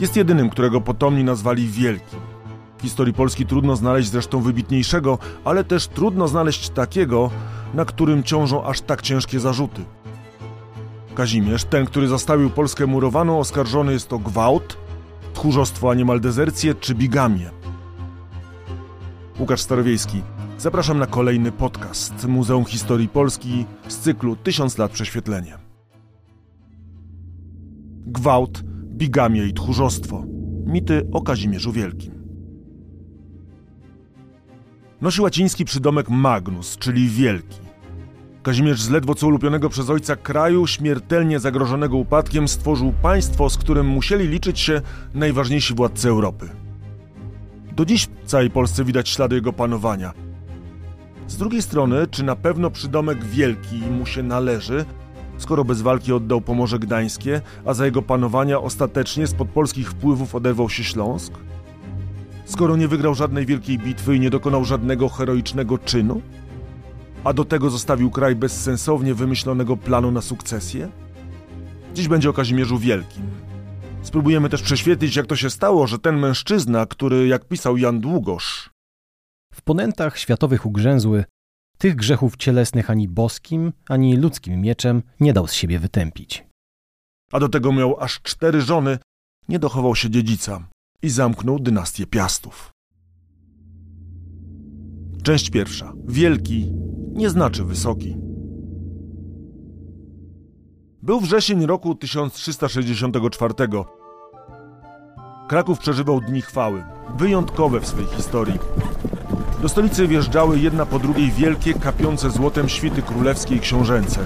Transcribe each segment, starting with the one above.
Jest jedynym, którego potomni nazwali Wielkim. W historii Polski trudno znaleźć zresztą wybitniejszego, ale też trudno znaleźć takiego, na którym ciążą aż tak ciężkie zarzuty. Kazimierz, ten, który zastawił Polskę murowaną, oskarżony jest o gwałt, tchórzostwo, a niemal dezercję czy bigamię. Łukasz Starowiejski. Zapraszam na kolejny podcast Muzeum Historii Polski z cyklu Tysiąc lat prześwietlenie. Gwałt, bigamie i tchórzostwo. Mity o Kazimierzu Wielkim. Nosi łaciński przydomek Magnus, czyli Wielki. Kazimierz z ledwo co ulubionego przez ojca kraju, śmiertelnie zagrożonego upadkiem, stworzył państwo, z którym musieli liczyć się najważniejsi władcy Europy. Do dziś w całej Polsce widać ślady jego panowania. Z drugiej strony, czy na pewno przydomek Wielki mu się należy, skoro bez walki oddał Pomorze Gdańskie, a za jego panowania ostatecznie spod polskich wpływów oderwał się Śląsk? Skoro nie wygrał żadnej wielkiej bitwy i nie dokonał żadnego heroicznego czynu? A do tego zostawił kraj bez sensownie wymyślonego planu na sukcesję? Dziś będzie o Kazimierzu Wielkim. Spróbujemy też prześwietlić, jak to się stało, że ten mężczyzna, który, jak pisał Jan Długosz, w ponętach światowych ugrzęzły, tych grzechów cielesnych ani boskim, ani ludzkim mieczem nie dał z siebie wytępić. A do tego miał aż cztery żony, nie dochował się dziedzica i zamknął dynastię Piastów. Część pierwsza. Wielki nie znaczy wysoki. Był wrzesień roku 1364. Kraków przeżywał dni chwały, wyjątkowe w swej historii. Do stolicy wjeżdżały jedna po drugiej wielkie, kapiące złotem świty królewskie i książęce.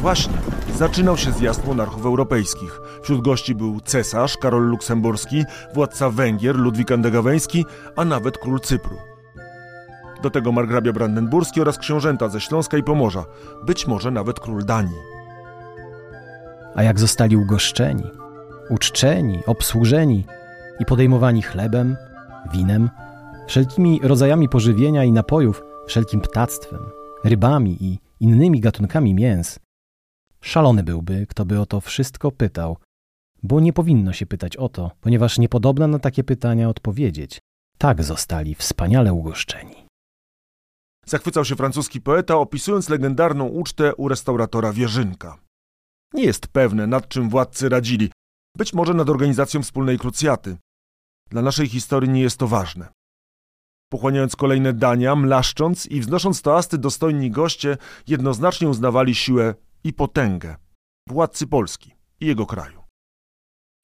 Właśnie, zaczynał się zjazd monarchów europejskich. Wśród gości był cesarz Karol Luksemburski, władca Węgier Ludwik Andegaweński, a nawet król Cypru. Do tego margrabia brandenburski oraz książęta ze Śląska i Pomorza, być może nawet król Danii. A jak zostali ugoszczeni, uczczeni, obsłużeni i podejmowani chlebem, winem, wszelkimi rodzajami pożywienia i napojów, wszelkim ptactwem, rybami i innymi gatunkami mięs. Szalony byłby, kto by o to wszystko pytał, bo nie powinno się pytać o to, ponieważ niepodobna na takie pytania odpowiedzieć. Tak zostali wspaniale ugoszczeni. Zachwycał się francuski poeta, opisując legendarną ucztę u restauratora Wierzynka. Nie jest pewne, nad czym władcy radzili, być może nad organizacją wspólnej krucjaty. Dla naszej historii nie jest to ważne. Pochłaniając kolejne dania, mlaszcząc i wznosząc toasty dostojni goście, jednoznacznie uznawali siłę i potęgę władcy Polski i jego kraju.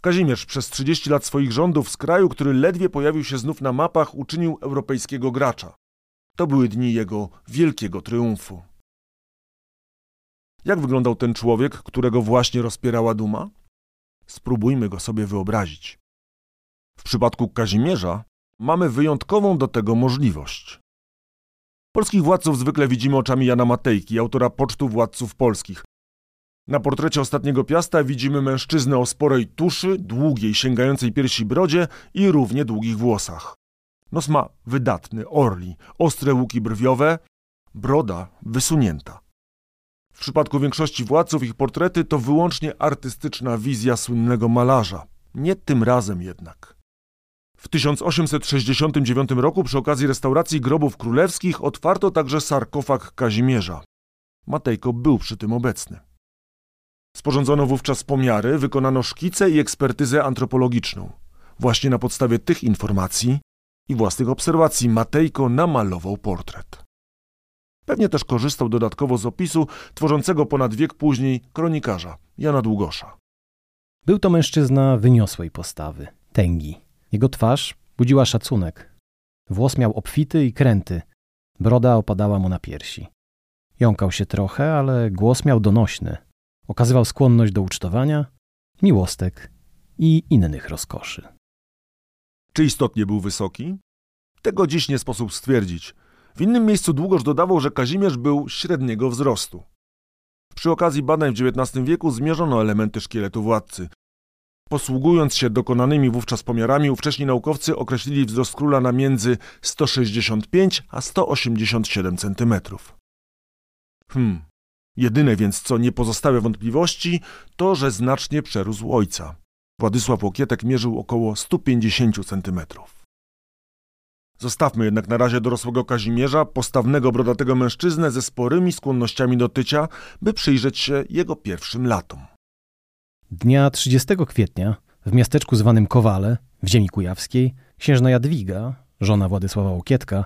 Kazimierz przez 30 lat swoich rządów z kraju, który ledwie pojawił się znów na mapach, uczynił europejskiego gracza. To były dni jego wielkiego triumfu. Jak wyglądał ten człowiek, którego właśnie rozpierała duma? Spróbujmy go sobie wyobrazić. W przypadku Kazimierza mamy wyjątkową do tego możliwość. Polskich władców zwykle widzimy oczami Jana Matejki, autora Pocztu Władców Polskich. Na portrecie ostatniego piasta widzimy mężczyznę o sporej tuszy, długiej, sięgającej piersi brodzie i równie długich włosach. Nos ma wydatny, orli, ostre łuki brwiowe, broda wysunięta. W przypadku większości władców ich portrety to wyłącznie artystyczna wizja słynnego malarza. Nie tym razem jednak. W 1869 roku przy okazji restauracji grobów królewskich otwarto także sarkofag Kazimierza. Matejko był przy tym obecny. Sporządzono wówczas pomiary, wykonano szkice i ekspertyzę antropologiczną. Właśnie na podstawie tych informacji i własnych obserwacji Matejko namalował portret. Pewnie też korzystał dodatkowo z opisu tworzącego ponad wiek później kronikarza Jana Długosza. Był to mężczyzna wyniosłej postawy, tęgi. Jego twarz budziła szacunek. Włos miał obfity i kręty, broda opadała mu na piersi. Jąkał się trochę, ale głos miał donośny. Okazywał skłonność do ucztowania, miłostek i innych rozkoszy. Czy istotnie był wysoki? Tego dziś nie sposób stwierdzić. W innym miejscu Długosz dodawał, że Kazimierz był średniego wzrostu. Przy okazji badań w XIX wieku zmierzono elementy szkieletu władcy. Posługując się dokonanymi wówczas pomiarami, ówcześni naukowcy określili wzrost króla na między 165 a 187 cm. Hmm. Jedyne więc, co nie pozostawia wątpliwości, to, że znacznie przerósł ojca. Władysław Łokietek mierzył około 150 centymetrów. Zostawmy jednak na razie dorosłego Kazimierza, postawnego brodatego mężczyznę ze sporymi skłonnościami do tycia, by przyjrzeć się jego pierwszym latom. Dnia 30 kwietnia w miasteczku zwanym Kowale, w ziemi kujawskiej, księżna Jadwiga, żona Władysława Łokietka,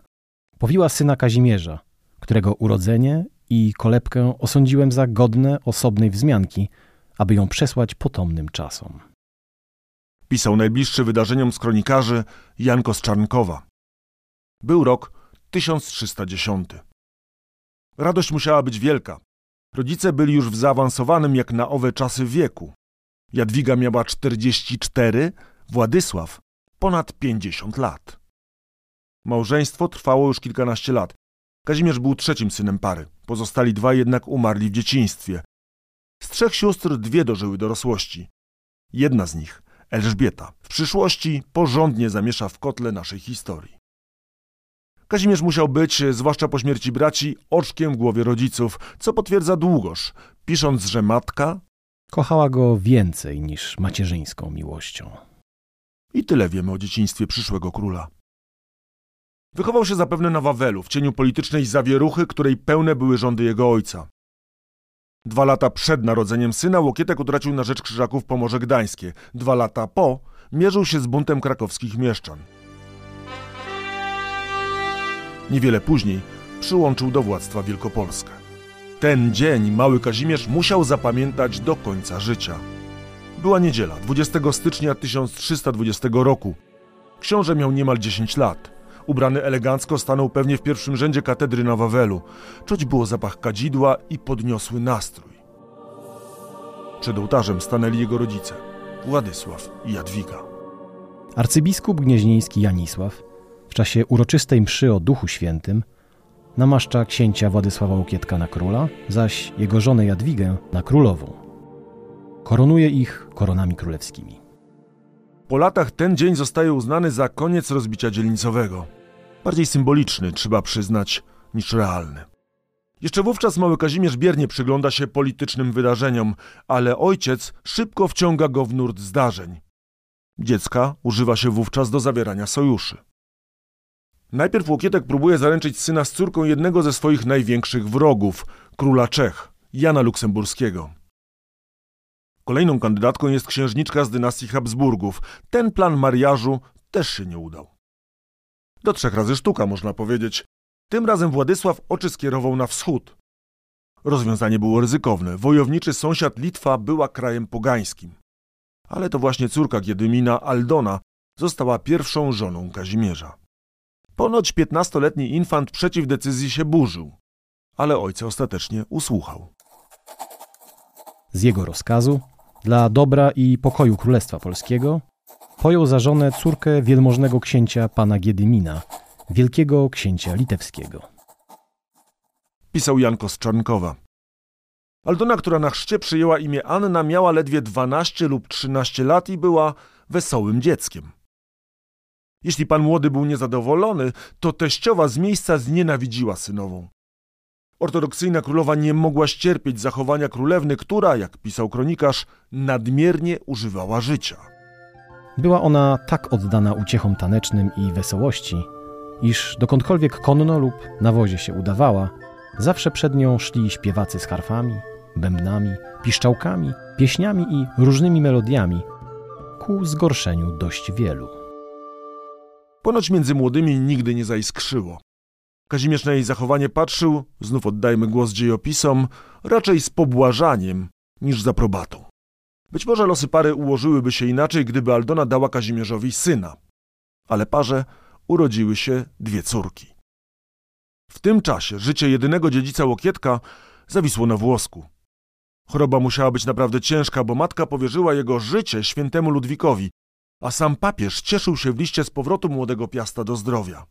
powiła syna Kazimierza, którego urodzenie i kolebkę osądziłem za godne osobnej wzmianki, aby ją przesłać potomnym czasom. Pisał najbliższy wydarzeniom z kronikarzy Janko z Czarnkowa. Był rok 1310. Radość musiała być wielka. Rodzice byli już w zaawansowanym jak na owe czasy wieku. Jadwiga miała 44, Władysław ponad 50 lat. Małżeństwo trwało już kilkanaście lat. Kazimierz był trzecim synem pary. Pozostali dwaj jednak umarli w dzieciństwie. Z trzech sióstr dwie dożyły dorosłości. Jedna z nich, Elżbieta, w przyszłości porządnie zamiesza w kotle naszej historii. Kazimierz musiał być, zwłaszcza po śmierci braci, oczkiem w głowie rodziców, co potwierdza Długosz, pisząc, że matka kochała go więcej niż macierzyńską miłością. I tyle wiemy o dzieciństwie przyszłego króla. Wychował się zapewne na Wawelu, w cieniu politycznej zawieruchy, której pełne były rządy jego ojca. Dwa lata przed narodzeniem syna Łokietek utracił na rzecz Krzyżaków Pomorze Gdańskie. Dwa lata po mierzył się z buntem krakowskich mieszczan. Niewiele później przyłączył do władztwa Wielkopolskę. Ten dzień mały Kazimierz musiał zapamiętać do końca życia. Była niedziela, 20 stycznia 1320 roku. Książę miał niemal 10 lat. Ubrany elegancko stanął pewnie w pierwszym rzędzie katedry na Wawelu. Czuć było zapach kadzidła i podniosły nastrój. Przed ołtarzem stanęli jego rodzice, Władysław i Jadwiga. Arcybiskup gnieźnieński Janisław w czasie uroczystej mszy o Duchu Świętym namaszcza księcia Władysława Łokietka na króla, zaś jego żonę Jadwigę na królową. Koronuje ich koronami królewskimi. Po latach ten dzień zostaje uznany za koniec rozbicia dzielnicowego. Bardziej symboliczny, trzeba przyznać, niż realny. Jeszcze wówczas mały Kazimierz biernie przygląda się politycznym wydarzeniom, ale ojciec szybko wciąga go w nurt zdarzeń. Dziecka używa się wówczas do zawierania sojuszy. Najpierw Łokietek próbuje zaręczyć syna z córką jednego ze swoich największych wrogów, króla Czech, Jana Luksemburskiego. Kolejną kandydatką jest księżniczka z dynastii Habsburgów. Ten plan mariażu też się nie udał. Do trzech razy sztuka, można powiedzieć. Tym razem Władysław oczy skierował na wschód. Rozwiązanie było ryzykowne. Wojowniczy sąsiad Litwa była krajem pogańskim. Ale to właśnie córka Giedymina, Aldona, została pierwszą żoną Kazimierza. Ponoć piętnastoletni infant przeciw decyzji się burzył, ale ojca ostatecznie usłuchał. Z jego rozkazu dla dobra i pokoju Królestwa Polskiego, pojął za żonę córkę wielmożnego księcia pana Giedymina, wielkiego księcia litewskiego. Pisał Janko z Czarnkowa. Aldona, która na chrzcie przyjęła imię Anna, miała ledwie 12 lub 13 lat i była wesołym dzieckiem. Jeśli pan młody był niezadowolony, to teściowa z miejsca znienawidziła synową. Ortodoksyjna królowa nie mogła ścierpieć zachowania królewny, która, jak pisał kronikarz, nadmiernie używała życia. Była ona tak oddana uciechom tanecznym i wesołości, iż dokądkolwiek konno lub na wozie się udawała, zawsze przed nią szli śpiewacy z harfami, bębnami, piszczałkami, pieśniami i różnymi melodiami, ku zgorszeniu dość wielu. Ponoć między młodymi nigdy nie zaiskrzyło. Kazimierz na jej zachowanie patrzył, znów oddajmy głos dziejopisom, raczej z pobłażaniem niż z aprobatą. Być może losy pary ułożyłyby się inaczej, gdyby Aldona dała Kazimierzowi syna. Ale parze urodziły się dwie córki. W tym czasie życie jedynego dziedzica Łokietka zawisło na włosku. Choroba musiała być naprawdę ciężka, bo matka powierzyła jego życie świętemu Ludwikowi, a sam papież cieszył się w liście z powrotu młodego piasta do zdrowia.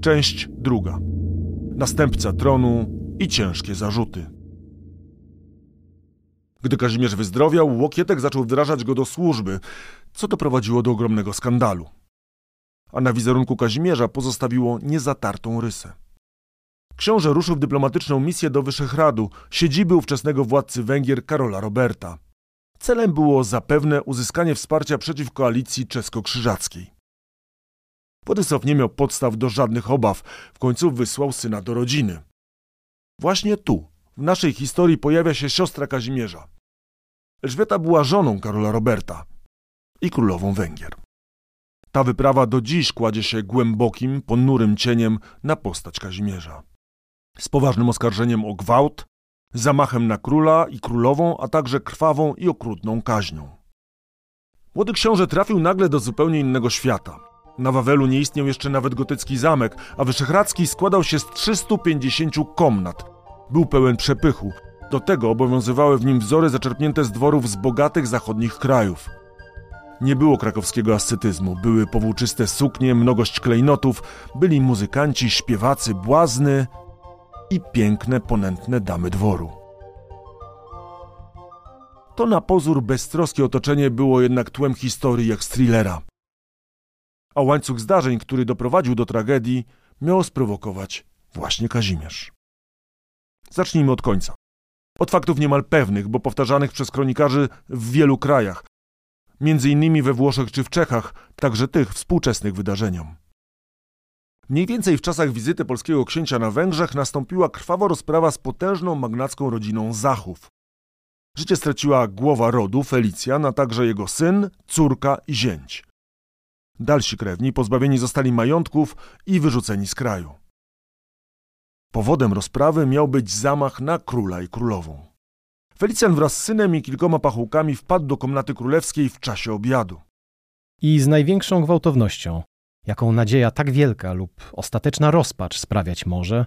Część druga. Następca tronu i ciężkie zarzuty. Gdy Kazimierz wyzdrowiał, Łokietek zaczął wdrażać go do służby, co doprowadziło do ogromnego skandalu. A na wizerunku Kazimierza pozostawiło niezatartą rysę. Książę ruszył w dyplomatyczną misję do Wyszehradu, siedziby ówczesnego władcy Węgier Karola Roberta. Celem było zapewne uzyskanie wsparcia przeciw koalicji czesko-krzyżackiej. Władysław nie miał podstaw do żadnych obaw, w końcu wysłał syna do rodziny. Właśnie tu, w naszej historii pojawia się siostra Kazimierza. Elżbieta była żoną Karola Roberta i królową Węgier. Ta wyprawa do dziś kładzie się głębokim, ponurym cieniem na postać Kazimierza. Z poważnym oskarżeniem o gwałt, zamachem na króla i królową, a także krwawą i okrutną kaźnią. Młody książę trafił nagle do zupełnie innego świata. Na Wawelu nie istniał jeszcze nawet gotycki zamek, a Wyszehradzki składał się z 350 komnat. Był pełen przepychu. Do tego obowiązywały w nim wzory zaczerpnięte z dworów z bogatych zachodnich krajów. Nie było krakowskiego ascetyzmu, były powłóczyste suknie, mnogość klejnotów, byli muzykanci, śpiewacy, błazny i piękne, ponętne damy dworu. To na pozór beztroskie otoczenie było jednak tłem historii jak z thrillera. A łańcuch zdarzeń, który doprowadził do tragedii, miał sprowokować właśnie Kazimierz. Zacznijmy od końca. Od faktów niemal pewnych, bo powtarzanych przez kronikarzy w wielu krajach, między innymi we Włoszech czy w Czechach, także tych współczesnych wydarzeniom. Mniej więcej w czasach wizyty polskiego księcia na Węgrzech nastąpiła krwawa rozprawa z potężną magnacką rodziną Zachów. Życie straciła głowa rodu, Felicjan, a także jego syn, córka i zięć. Dalsi krewni pozbawieni zostali majątków i wyrzuceni z kraju. Powodem rozprawy miał być zamach na króla i królową. Felicjan wraz z synem i kilkoma pachołkami wpadł do komnaty królewskiej w czasie obiadu. I z największą gwałtownością, jaką nadzieja tak wielka lub ostateczna rozpacz sprawiać może,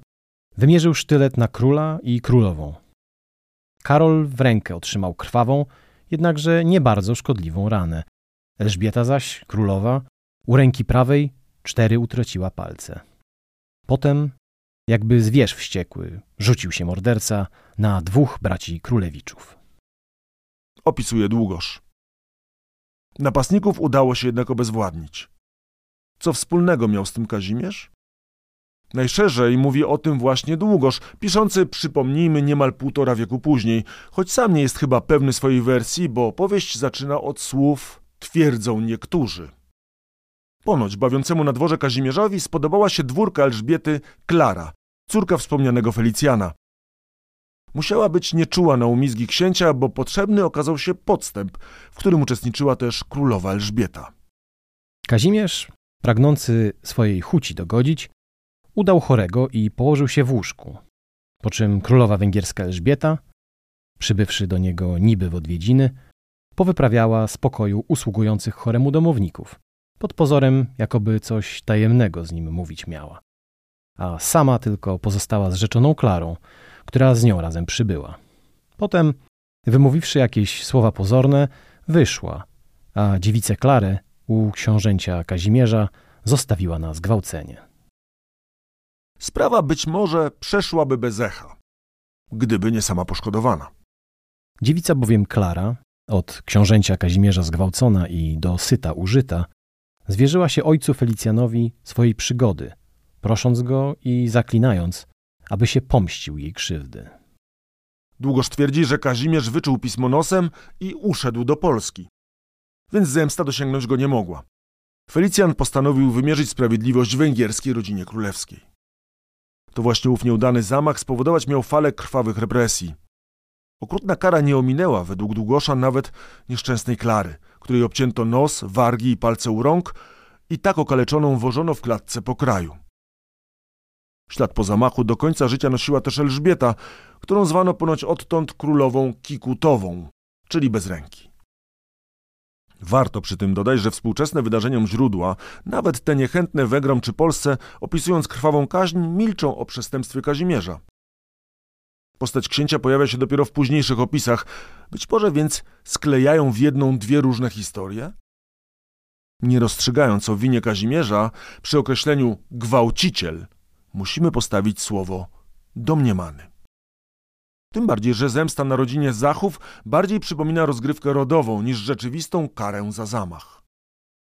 wymierzył sztylet na króla i królową. Karol w rękę otrzymał krwawą, jednakże nie bardzo szkodliwą ranę. Elżbieta zaś, królowa, u ręki prawej cztery utraciła palce. Potem jakby zwierz wściekły, rzucił się morderca na dwóch braci królewiczów. Opisuje Długosz. Napastników udało się jednak obezwładnić. Co wspólnego miał z tym Kazimierz? Najszerzej mówi o tym właśnie Długosz, piszący, przypomnijmy, niemal półtora wieku później, choć sam nie jest chyba pewny swojej wersji, bo powieść zaczyna od słów twierdzą niektórzy. Ponoć bawiącemu na dworze Kazimierzowi spodobała się dwórka Elżbiety Klara, córka wspomnianego Felicjana. Musiała być nieczuła na umizgi księcia, bo potrzebny okazał się podstęp, w którym uczestniczyła też królowa Elżbieta. Kazimierz, pragnący swojej chuci dogodzić, udał chorego i położył się w łóżku, po czym królowa węgierska Elżbieta, przybywszy do niego niby w odwiedziny, powyprawiała z pokoju usługujących choremu domowników, pod pozorem jakoby coś tajemnego z nim mówić miała a sama tylko pozostała z rzeczoną Klarą, która z nią razem przybyła. Potem, wymówiwszy jakieś słowa pozorne, wyszła, a dziewicę Klarę u książęcia Kazimierza zostawiła na zgwałcenie. Sprawa być może przeszłaby bez echa, gdyby nie sama poszkodowana. Dziewica bowiem Klara, od książęcia Kazimierza zgwałcona i do syta użyta, zwierzyła się ojcu Felicjanowi swojej przygody, prosząc go i zaklinając, aby się pomścił jej krzywdy. Długoż twierdzi, że Kazimierz wyczuł pismo nosem i uszedł do Polski. Więc zemsta dosięgnąć go nie mogła. Felicjan postanowił wymierzyć sprawiedliwość węgierskiej rodzinie królewskiej. To właśnie ów nieudany zamach spowodować miał falę krwawych represji. Okrutna kara nie ominęła według Długosza nawet nieszczęsnej Klary, której obcięto nos, wargi i palce u rąk i tak okaleczoną wożono w klatce po kraju. Ślad po zamachu do końca życia nosiła też Elżbieta, którą zwano ponoć odtąd królową kikutową, czyli bez ręki. Warto przy tym dodać, że współczesne wydarzeniom źródła, nawet te niechętne Węgrom czy Polsce, opisując krwawą kaźń, milczą o przestępstwie Kazimierza. Postać księcia pojawia się dopiero w późniejszych opisach, być może więc sklejają w jedną dwie różne historie? Nie rozstrzygając o winie Kazimierza, przy określeniu gwałciciel – musimy postawić słowo domniemany. Tym bardziej, że zemsta na rodzinie Zachów bardziej przypomina rozgrywkę rodową niż rzeczywistą karę za zamach.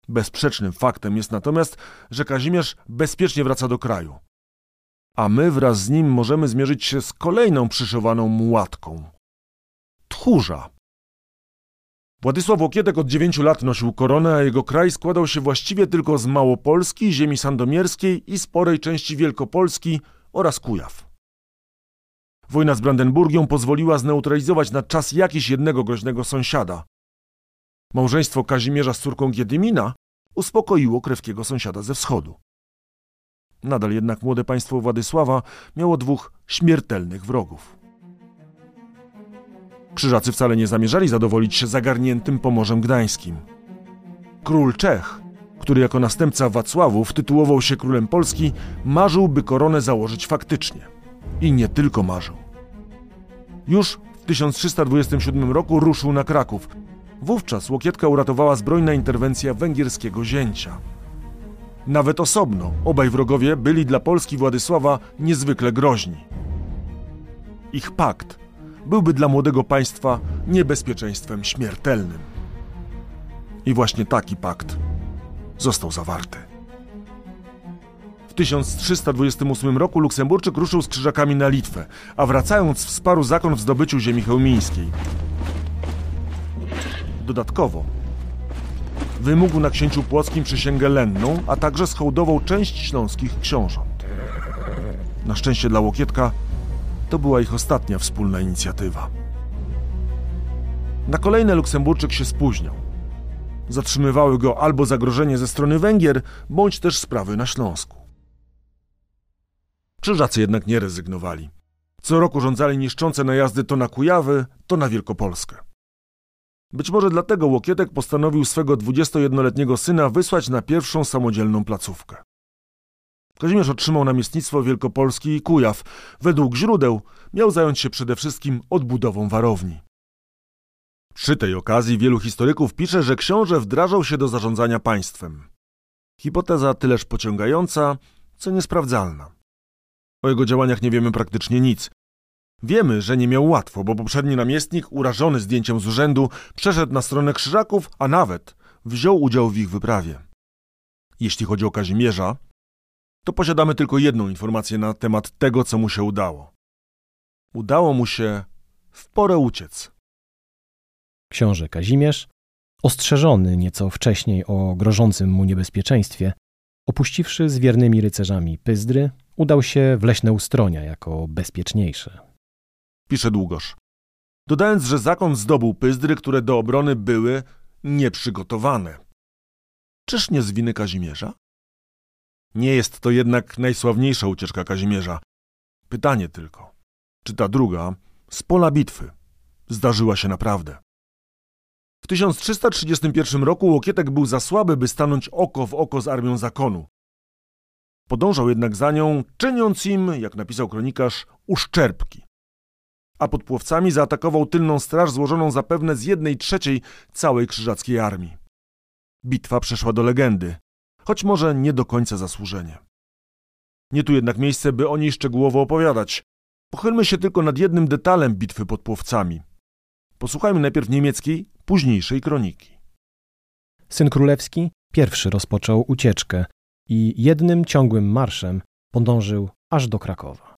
Bezsprzecznym faktem jest natomiast, że Kazimierz bezpiecznie wraca do kraju. A my wraz z nim możemy zmierzyć się z kolejną przyszywaną mułatką. Tchórza. Władysław Łokietek od dziewięciu lat nosił koronę, a jego kraj składał się właściwie tylko z Małopolski, ziemi sandomierskiej i sporej części Wielkopolski oraz Kujaw. Wojna z Brandenburgią pozwoliła zneutralizować na czas jakiś jednego groźnego sąsiada. Małżeństwo Kazimierza z córką Giedymina uspokoiło krewkiego sąsiada ze wschodu. Nadal jednak młode państwo Władysława miało dwóch śmiertelnych wrogów. Krzyżacy wcale nie zamierzali zadowolić się zagarniętym Pomorzem Gdańskim. Król Czech, który jako następca Wacławów tytułował się królem Polski, marzył, by koronę założyć faktycznie. I nie tylko marzył. Już w 1327 roku ruszył na Kraków. Wówczas Łokietka uratowała zbrojna interwencja węgierskiego zięcia. Nawet osobno obaj wrogowie byli dla Polski Władysława niezwykle groźni. Ich pakt byłby dla młodego państwa niebezpieczeństwem śmiertelnym. I właśnie taki pakt został zawarty. W 1328 roku Luksemburczyk ruszył z krzyżakami na Litwę, a wracając wsparł zakon w zdobyciu ziemi chełmińskiej. Dodatkowo wymógł na księciu płockim przysięgę lenną, a także schołdował część śląskich książąt. Na szczęście dla Łokietka to była ich ostatnia wspólna inicjatywa. Na kolejne Luksemburczyk się spóźniał. Zatrzymywały go albo zagrożenie ze strony Węgier, bądź też sprawy na Śląsku. Krzyżacy jednak nie rezygnowali. Co roku rządzali niszczące najazdy to na Kujawy, to na Wielkopolskę. Być może dlatego Łokietek postanowił swego 21-letniego syna wysłać na pierwszą samodzielną placówkę. Kazimierz otrzymał namiestnictwo Wielkopolski i Kujaw. Według źródeł miał zająć się przede wszystkim odbudową warowni. Przy tej okazji wielu historyków pisze, że książę wdrażał się do zarządzania państwem. Hipoteza tyleż pociągająca, co niesprawdzalna. O jego działaniach nie wiemy praktycznie nic. Wiemy, że nie miał łatwo, bo poprzedni namiestnik, urażony zdjęciem z urzędu, przeszedł na stronę krzyżaków, a nawet wziął udział w ich wyprawie. Jeśli chodzi o Kazimierza, to posiadamy tylko jedną informację na temat tego, co mu się udało. Udało mu się w porę uciec. Książę Kazimierz, ostrzeżony nieco wcześniej o grożącym mu niebezpieczeństwie, opuściwszy z wiernymi rycerzami Pyzdry, udał się w leśne ustronia jako bezpieczniejsze. Pisze Długosz. Dodając, że zakon zdobył Pyzdry, które do obrony były nieprzygotowane. Czyż nie z winy Kazimierza? Nie jest to jednak najsławniejsza ucieczka Kazimierza. Pytanie tylko, czy ta druga, z pola bitwy, zdarzyła się naprawdę? W 1331 roku Łokietek był za słaby, by stanąć oko w oko z armią zakonu. Podążał jednak za nią, czyniąc im, jak napisał kronikarz, uszczerbki. A pod Płowcami zaatakował tylną straż złożoną zapewne z jednej trzeciej całej krzyżackiej armii. Bitwa przeszła do legendy choć może nie do końca zasłużenie. Nie tu jednak miejsce, by o niej szczegółowo opowiadać. Pochylmy się tylko nad jednym detalem bitwy pod Płowcami. Posłuchajmy najpierw niemieckiej, późniejszej kroniki. Syn królewski pierwszy rozpoczął ucieczkę i jednym ciągłym marszem podążył aż do Krakowa.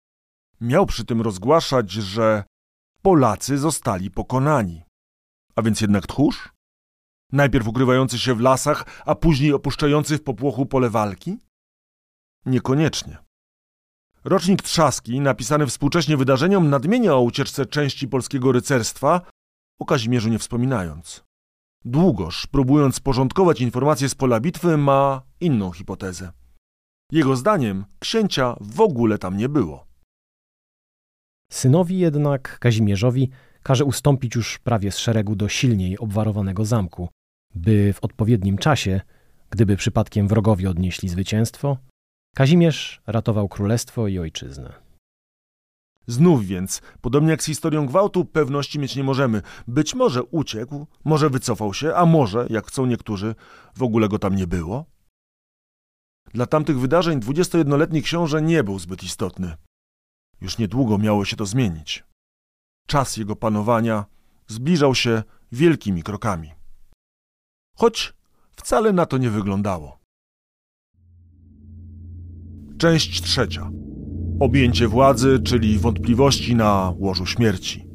Miał przy tym rozgłaszać, że Polacy zostali pokonani. A więc jednak tchórz? Najpierw ukrywający się w lasach, a później opuszczający w popłochu pole walki? Niekoniecznie. Rocznik Trzaski, napisany współcześnie wydarzeniom, nadmienia o ucieczce części polskiego rycerstwa, o Kazimierzu nie wspominając. Długoż, próbując porządkować informacje z pola bitwy, ma inną hipotezę. Jego zdaniem księcia w ogóle tam nie było. Synowi jednak, Kazimierzowi, każe ustąpić już prawie z szeregu do silniej obwarowanego zamku, by w odpowiednim czasie, gdyby przypadkiem wrogowie odnieśli zwycięstwo, Kazimierz ratował królestwo i ojczyznę. Znów więc, podobnie jak z historią gwałtu, pewności mieć nie możemy. Być może uciekł, może wycofał się, a może, jak chcą niektórzy, w ogóle go tam nie było? Dla tamtych wydarzeń 21-letni książę nie był zbyt istotny. Już niedługo miało się to zmienić. Czas jego panowania zbliżał się wielkimi krokami choć wcale na to nie wyglądało. Część trzecia. Objęcie władzy, czyli wątpliwości na łożu śmierci.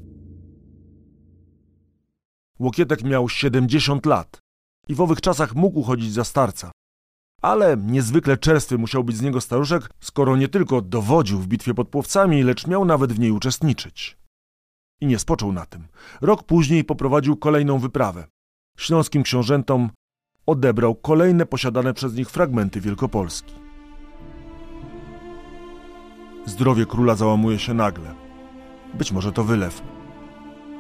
Łokietek miał 70 lat i w owych czasach mógł chodzić za starca. Ale niezwykle czerstwy musiał być z niego staruszek, skoro nie tylko dowodził w bitwie pod Płowcami, lecz miał nawet w niej uczestniczyć. I nie spoczął na tym. Rok później poprowadził kolejną wyprawę. Śląskim książętom odebrał kolejne posiadane przez nich fragmenty Wielkopolski. Zdrowie króla załamuje się nagle. Być może to wylew.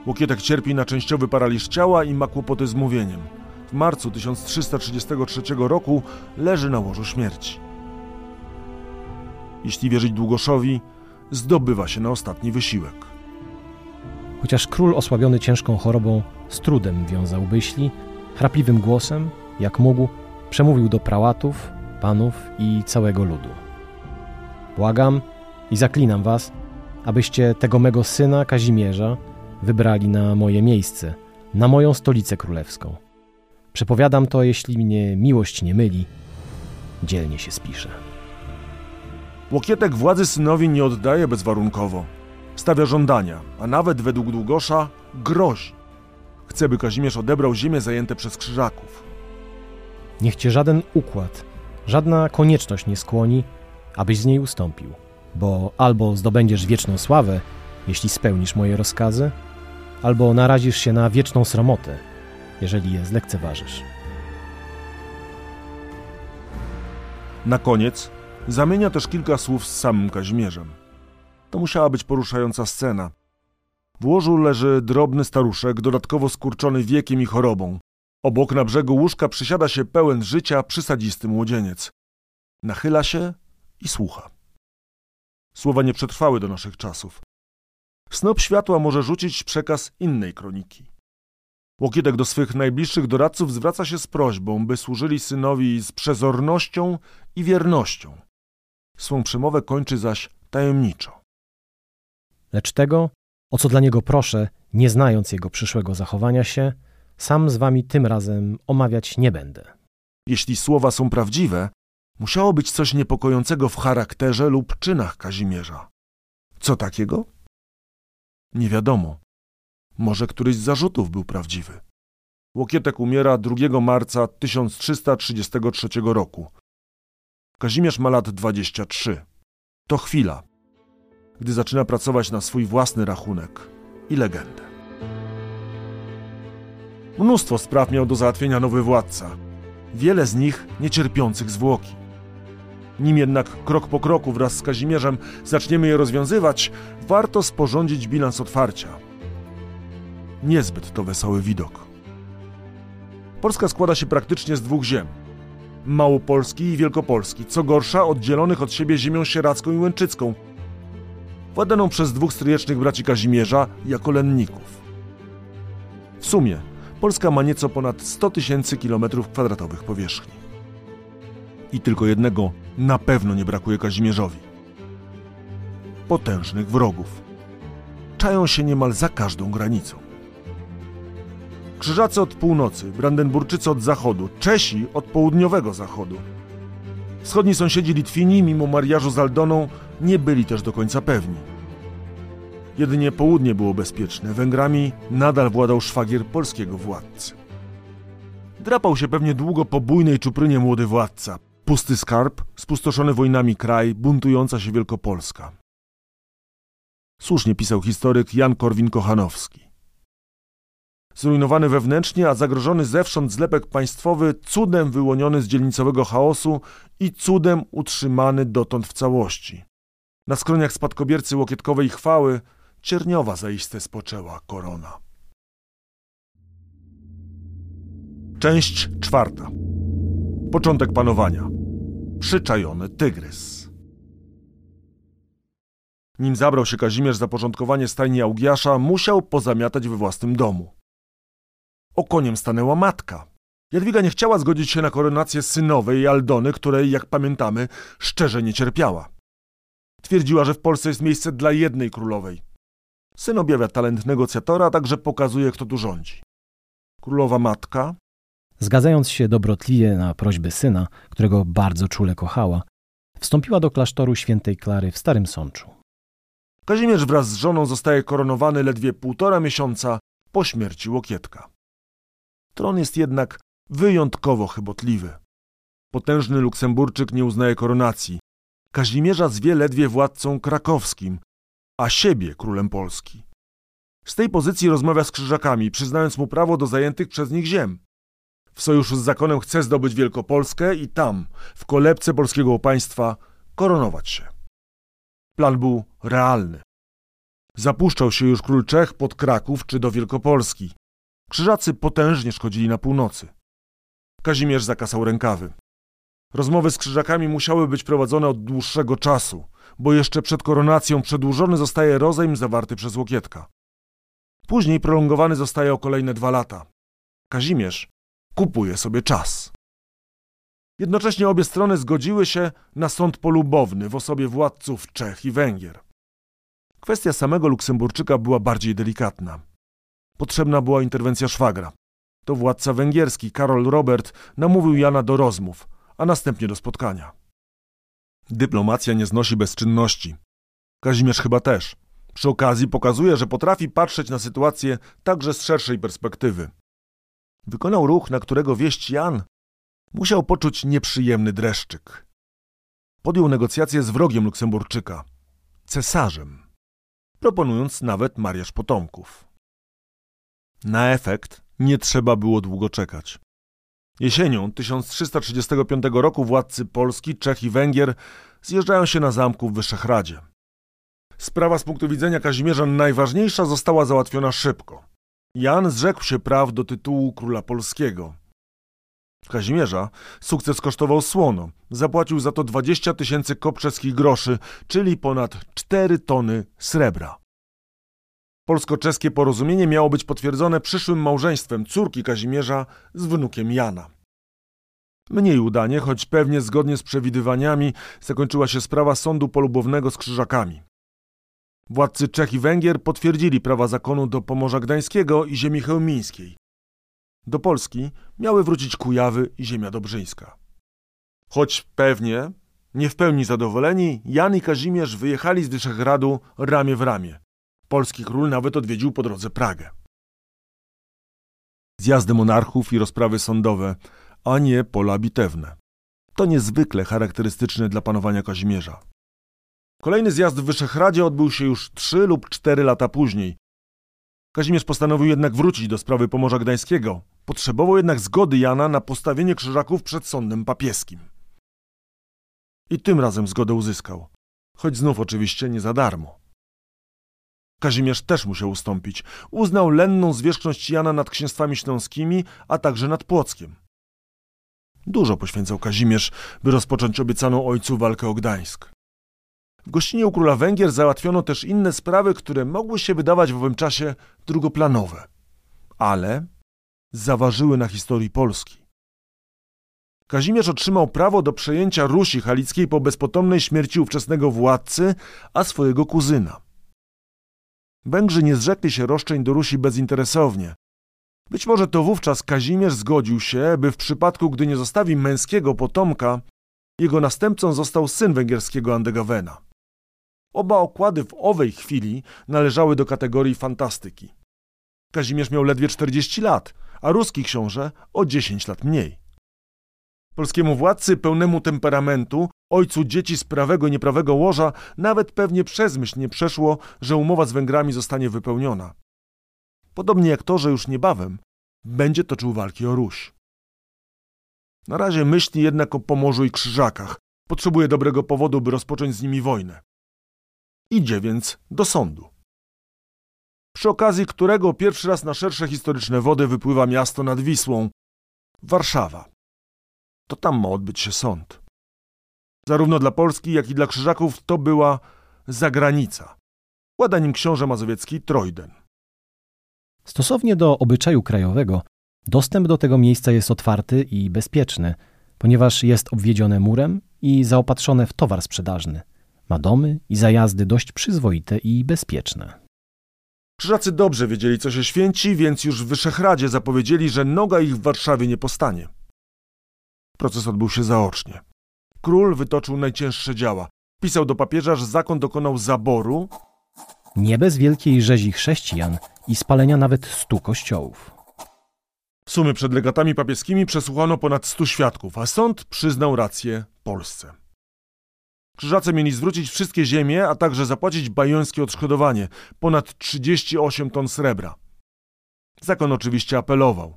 Łokietek cierpi na częściowy paraliż ciała i ma kłopoty z mówieniem. W marcu 1333 roku leży na łożu śmierci. Jeśli wierzyć Długoszowi, zdobywa się na ostatni wysiłek. Chociaż król osłabiony ciężką chorobą z trudem wiązał myśli, chrapliwym głosem, jak mógł, przemówił do prałatów, panów i całego ludu. Błagam i zaklinam was, abyście tego mego syna Kazimierza wybrali na moje miejsce, na moją stolicę królewską. Przepowiadam to, jeśli mnie miłość nie myli, dzielnie się spisze. Łokietek władzy synowi nie oddaje bezwarunkowo. Stawia żądania, a nawet według Długosza grozi. Chce, by Kazimierz odebrał ziemię zajęte przez krzyżaków. Niech cię żaden układ, żadna konieczność nie skłoni, abyś z niej ustąpił, bo albo zdobędziesz wieczną sławę, jeśli spełnisz moje rozkazy, albo narazisz się na wieczną sromotę, jeżeli je zlekceważysz. Na koniec zamienia też kilka słów z samym Kazimierzem. To musiała być poruszająca scena. W łożu leży drobny staruszek, dodatkowo skurczony wiekiem i chorobą. Obok na brzegu łóżka przysiada się pełen życia przysadzisty młodzieniec. Nachyla się i słucha. Słowa nie przetrwały do naszych czasów. Snop światła może rzucić przekaz innej kroniki. Łokietek do swych najbliższych doradców zwraca się z prośbą, by służyli synowi z przezornością i wiernością. Swą przemowę kończy zaś tajemniczo. Lecz tego, o co dla niego proszę, nie znając jego przyszłego zachowania się, sam z wami tym razem omawiać nie będę. Jeśli słowa są prawdziwe, musiało być coś niepokojącego w charakterze lub czynach Kazimierza. Co takiego? Nie wiadomo. Może któryś z zarzutów był prawdziwy. Łokietek umiera 2 marca 1333 roku. Kazimierz ma lat 23. To chwila, gdy zaczyna pracować na swój własny rachunek i legendę. Mnóstwo spraw miał do załatwienia nowy władca, wiele z nich niecierpiących zwłoki. Nim jednak krok po kroku wraz z Kazimierzem zaczniemy je rozwiązywać, warto sporządzić bilans otwarcia. Niezbyt to wesoły widok. Polska składa się praktycznie z dwóch ziem. Małopolski i Wielkopolski, co gorsza oddzielonych od siebie ziemią sieradzką i łęczycką, władaną przez dwóch stryjecznych braci Kazimierza jako lenników. W sumie Polska ma nieco ponad 100 tysięcy kilometrów kwadratowych powierzchni. I tylko jednego na pewno nie brakuje Kazimierzowi. Potężnych wrogów. Czają się niemal za każdą granicą. Krzyżacy od północy, Brandenburczycy od zachodu, Czesi od południowego zachodu. Wschodni sąsiedzi Litwini, mimo mariażu z Aldoną, nie byli też do końca pewni. Jedynie południe było bezpieczne. Węgrami nadal władał szwagier polskiego władcy. Drapał się pewnie długo po bujnej czuprynie młody władca. Pusty skarb, spustoszony wojnami kraj, buntująca się Wielkopolska. Słusznie pisał historyk Jan Korwin-Kochanowski. Zrujnowany wewnętrznie, a zagrożony zewsząd zlepek państwowy, cudem wyłoniony z dzielnicowego chaosu i cudem utrzymany dotąd w całości. Na skroniach spadkobiercy łokietkowej chwały cierniowa zaiste spoczęła korona. Część czwarta. Początek panowania. Przyczajony tygrys. Nim zabrał się Kazimierz za porządkowanie stajni Augiasza, musiał pozamiatać we własnym domu. Okoniem stanęła matka. Jadwiga nie chciała zgodzić się na koronację synowej Aldony, której, jak pamiętamy, szczerze nie cierpiała. Twierdziła, że w Polsce jest miejsce dla jednej królowej. Syn objawia talent negocjatora, a także pokazuje, kto tu rządzi. Królowa matka, Zgadzając się dobrotliwie na prośby syna, którego bardzo czule kochała, wstąpiła do klasztoru świętej Klary w Starym Sączu. Kazimierz wraz z żoną zostaje koronowany ledwie półtora miesiąca po śmierci Łokietka. Tron jest jednak wyjątkowo chybotliwy. Potężny Luksemburczyk nie uznaje koronacji. Kazimierza zwie ledwie władcą krakowskim, a siebie królem Polski. Z tej pozycji rozmawia z krzyżakami, przyznając mu prawo do zajętych przez nich ziem. W sojuszu z zakonem chce zdobyć Wielkopolskę i tam, w kolebce polskiego państwa, koronować się. Plan był realny. Zapuszczał się już król Czech pod Kraków czy do Wielkopolski. Krzyżacy potężnie szkodzili na północy. Kazimierz zakasał rękawy. Rozmowy z krzyżakami musiały być prowadzone od dłuższego czasu, bo jeszcze przed koronacją przedłużony zostaje rozejm zawarty przez Łokietka. Później prolongowany zostaje o kolejne dwa lata. Kazimierz kupuje sobie czas. Jednocześnie obie strony zgodziły się na sąd polubowny w osobie władców Czech i Węgier. Kwestia samego Luksemburczyka była bardziej delikatna. Potrzebna była interwencja szwagra. To władca węgierski, Karol Robert, namówił Jana do rozmów, a następnie do spotkania. Dyplomacja nie znosi bezczynności. Kazimierz chyba też. Przy okazji pokazuje, że potrafi patrzeć na sytuację także z szerszej perspektywy. Wykonał ruch, na którego wieść Jan musiał poczuć nieprzyjemny dreszczyk. Podjął negocjacje z wrogiem Luksemburczyka, cesarzem, proponując nawet mariaż potomków. Na efekt nie trzeba było długo czekać. Jesienią 1335 roku władcy Polski, Czech i Węgier zjeżdżają się na zamku w Wyszehradzie. Sprawa z punktu widzenia Kazimierza najważniejsza została załatwiona szybko. Jan zrzekł się praw do tytułu króla polskiego. Kazimierza sukces kosztował słono. Zapłacił za to 20 tysięcy kopczeskich groszy, czyli ponad 4 tony srebra. Polsko-czeskie porozumienie miało być potwierdzone przyszłym małżeństwem córki Kazimierza z wnukiem Jana. Mniej udanie, choć pewnie zgodnie z przewidywaniami, zakończyła się sprawa sądu polubownego z krzyżakami. Władcy Czech i Węgier potwierdzili prawa zakonu do Pomorza Gdańskiego i ziemi chełmińskiej. Do Polski miały wrócić Kujawy i ziemia dobrzyńska. Choć pewnie, nie w pełni zadowoleni, Jan i Kazimierz wyjechali z Wyszehradu ramię w ramię. Polski król nawet odwiedził po drodze Pragę. Zjazdy monarchów i rozprawy sądowe, a nie pola bitewne. To niezwykle charakterystyczne dla panowania Kazimierza. Kolejny zjazd w Wyszehradzie odbył się już trzy lub cztery lata później. Kazimierz postanowił jednak wrócić do sprawy Pomorza Gdańskiego. Potrzebował jednak zgody Jana na postawienie krzyżaków przed sądem papieskim. I tym razem zgodę uzyskał, choć znów oczywiście nie za darmo. Kazimierz też musiał ustąpić. Uznał lenną zwierzchność Jana nad księstwami śląskimi, a także nad Płockiem. Dużo poświęcał Kazimierz, by rozpocząć obiecaną ojcu walkę o Gdańsk. W gościnie u króla Węgier załatwiono też inne sprawy, które mogły się wydawać w owym czasie drugoplanowe, ale zaważyły na historii Polski. Kazimierz otrzymał prawo do przejęcia Rusi Halickiej po bezpotomnej śmierci ówczesnego władcy, a swojego kuzyna. Węgrzy nie zrzekli się roszczeń do Rusi bezinteresownie. Być może to wówczas Kazimierz zgodził się, by w przypadku, gdy nie zostawi męskiego potomka, jego następcą został syn węgierskiego Andegawena. Oba okłady w owej chwili należały do kategorii fantastyki. Kazimierz miał ledwie 40 lat, a ruski książę o 10 lat mniej. Polskiemu władcy pełnemu temperamentu, ojcu dzieci z prawego i nieprawego łoża, nawet pewnie przez myśl nie przeszło, że umowa z Węgrami zostanie wypełniona. Podobnie jak to, że już niebawem będzie toczył walki o Ruś. Na razie myśli jednak o Pomorzu i Krzyżakach. Potrzebuje dobrego powodu, by rozpocząć z nimi wojnę. Idzie więc do sądu. Przy okazji którego pierwszy raz na szersze historyczne wody wypływa miasto nad Wisłą Warszawa. To tam ma odbyć się sąd. Zarówno dla Polski, jak i dla Krzyżaków to była zagranica. Łada nim książę mazowiecki Trojden. Stosownie do obyczaju krajowego, dostęp do tego miejsca jest otwarty i bezpieczny, ponieważ jest obwiedzione murem i zaopatrzone w towar sprzedażny. Ma domy i zajazdy dość przyzwoite i bezpieczne. Krzyżacy dobrze wiedzieli, co się święci, więc już w Wyszehradzie zapowiedzieli, że noga ich w Warszawie nie postanie. Proces odbył się zaocznie. Król wytoczył najcięższe działa. Pisał do papieża, że zakon dokonał zaboru. Nie bez wielkiej rzezi chrześcijan i spalenia nawet stu kościołów. W sumie przed legatami papieskimi przesłuchano ponad 100 świadków, a sąd przyznał rację Polsce. Krzyżacy mieli zwrócić wszystkie ziemie, a także zapłacić bajońskie odszkodowanie ponad 38 ton srebra. Zakon oczywiście apelował.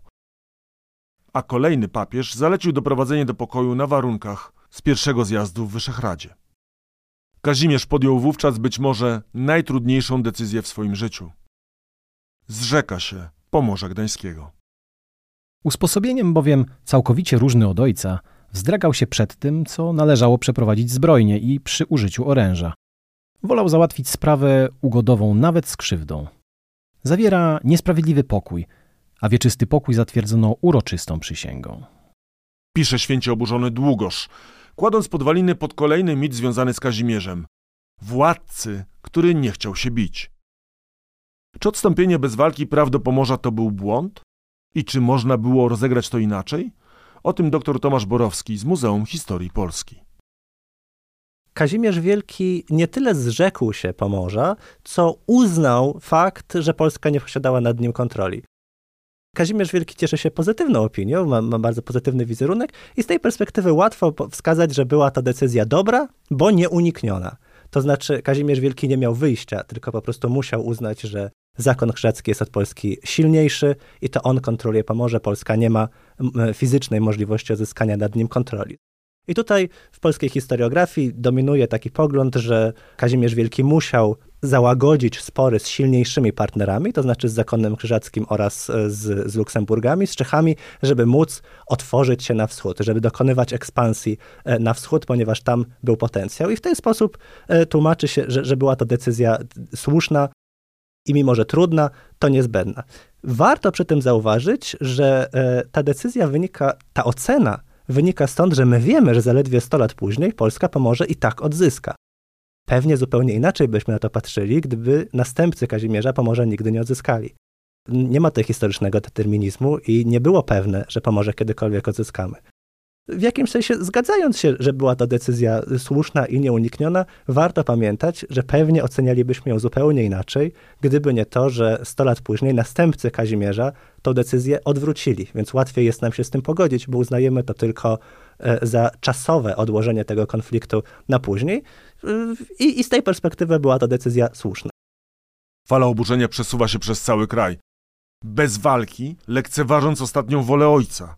A kolejny papież zalecił doprowadzenie do pokoju na warunkach z pierwszego zjazdu w Wyszehradzieje. Kazimierz podjął wówczas być może najtrudniejszą decyzję w swoim życiu. Zrzeka się Pomorza Gdańskiego. Usposobieniem bowiem całkowicie różny od ojca, wzdragał się przed tym, co należało przeprowadzić zbrojnie i przy użyciu oręża. Wolał załatwić sprawę ugodową nawet z krzywdą. Zawiera niesprawiedliwy pokój, a wieczysty pokój zatwierdzono uroczystą przysięgą. Pisze święcie oburzony Długosz, kładąc podwaliny pod kolejny mit związany z Kazimierzem. Władcy, który nie chciał się bić. Czy odstąpienie bez walki praw do Pomorza to był błąd? I czy można było rozegrać to inaczej? O tym dr Tomasz Borowski z Muzeum Historii Polski. Kazimierz Wielki nie tyle zrzekł się Pomorza, co uznał fakt, że Polska nie posiadała nad nim kontroli. Kazimierz Wielki cieszy się pozytywną opinią, ma, ma, bardzo pozytywny wizerunek i z tej perspektywy łatwo wskazać, że była to decyzja dobra, bo nieunikniona. To znaczy Kazimierz Wielki nie miał wyjścia, tylko po prostu musiał uznać, że zakon chrzecki jest od Polski silniejszy i to on kontroluje Pomorze. Polska nie ma fizycznej możliwości uzyskania nad nim kontroli. I tutaj w polskiej historiografii dominuje taki pogląd, że Kazimierz Wielki musiał załagodzić spory z silniejszymi partnerami, to znaczy z zakonem krzyżackim oraz e, z, z Luksemburgami, z Czechami, żeby móc otworzyć się na wschód, żeby dokonywać ekspansji e, na wschód, ponieważ tam był potencjał. I w ten sposób e, tłumaczy się, że, że była to decyzja słuszna i mimo, że trudna, to niezbędna. Warto przy tym zauważyć, że ta decyzja wynika, ta ocena wynika stąd, że my wiemy, że zaledwie 100 lat później Polska pomoże i tak odzyska. Pewnie zupełnie inaczej byśmy na to patrzyli, gdyby następcy Kazimierza Pomorza nigdy nie odzyskali. Nie ma tutaj historycznego determinizmu i nie było pewne, że Pomorze kiedykolwiek odzyskamy. W jakimś sensie zgadzając się, że była to decyzja słuszna i nieunikniona, warto pamiętać, że pewnie ocenialibyśmy ją zupełnie inaczej, gdyby nie to, że 100 lat później następcy Kazimierza tę decyzję odwrócili, więc łatwiej jest nam się z tym pogodzić, bo uznajemy to tylko e, za czasowe odłożenie tego konfliktu na później. I, i z tej perspektywy była to decyzja słuszna. Fala oburzenia przesuwa się przez cały kraj. Bez walki, lekceważąc ostatnią wolę ojca.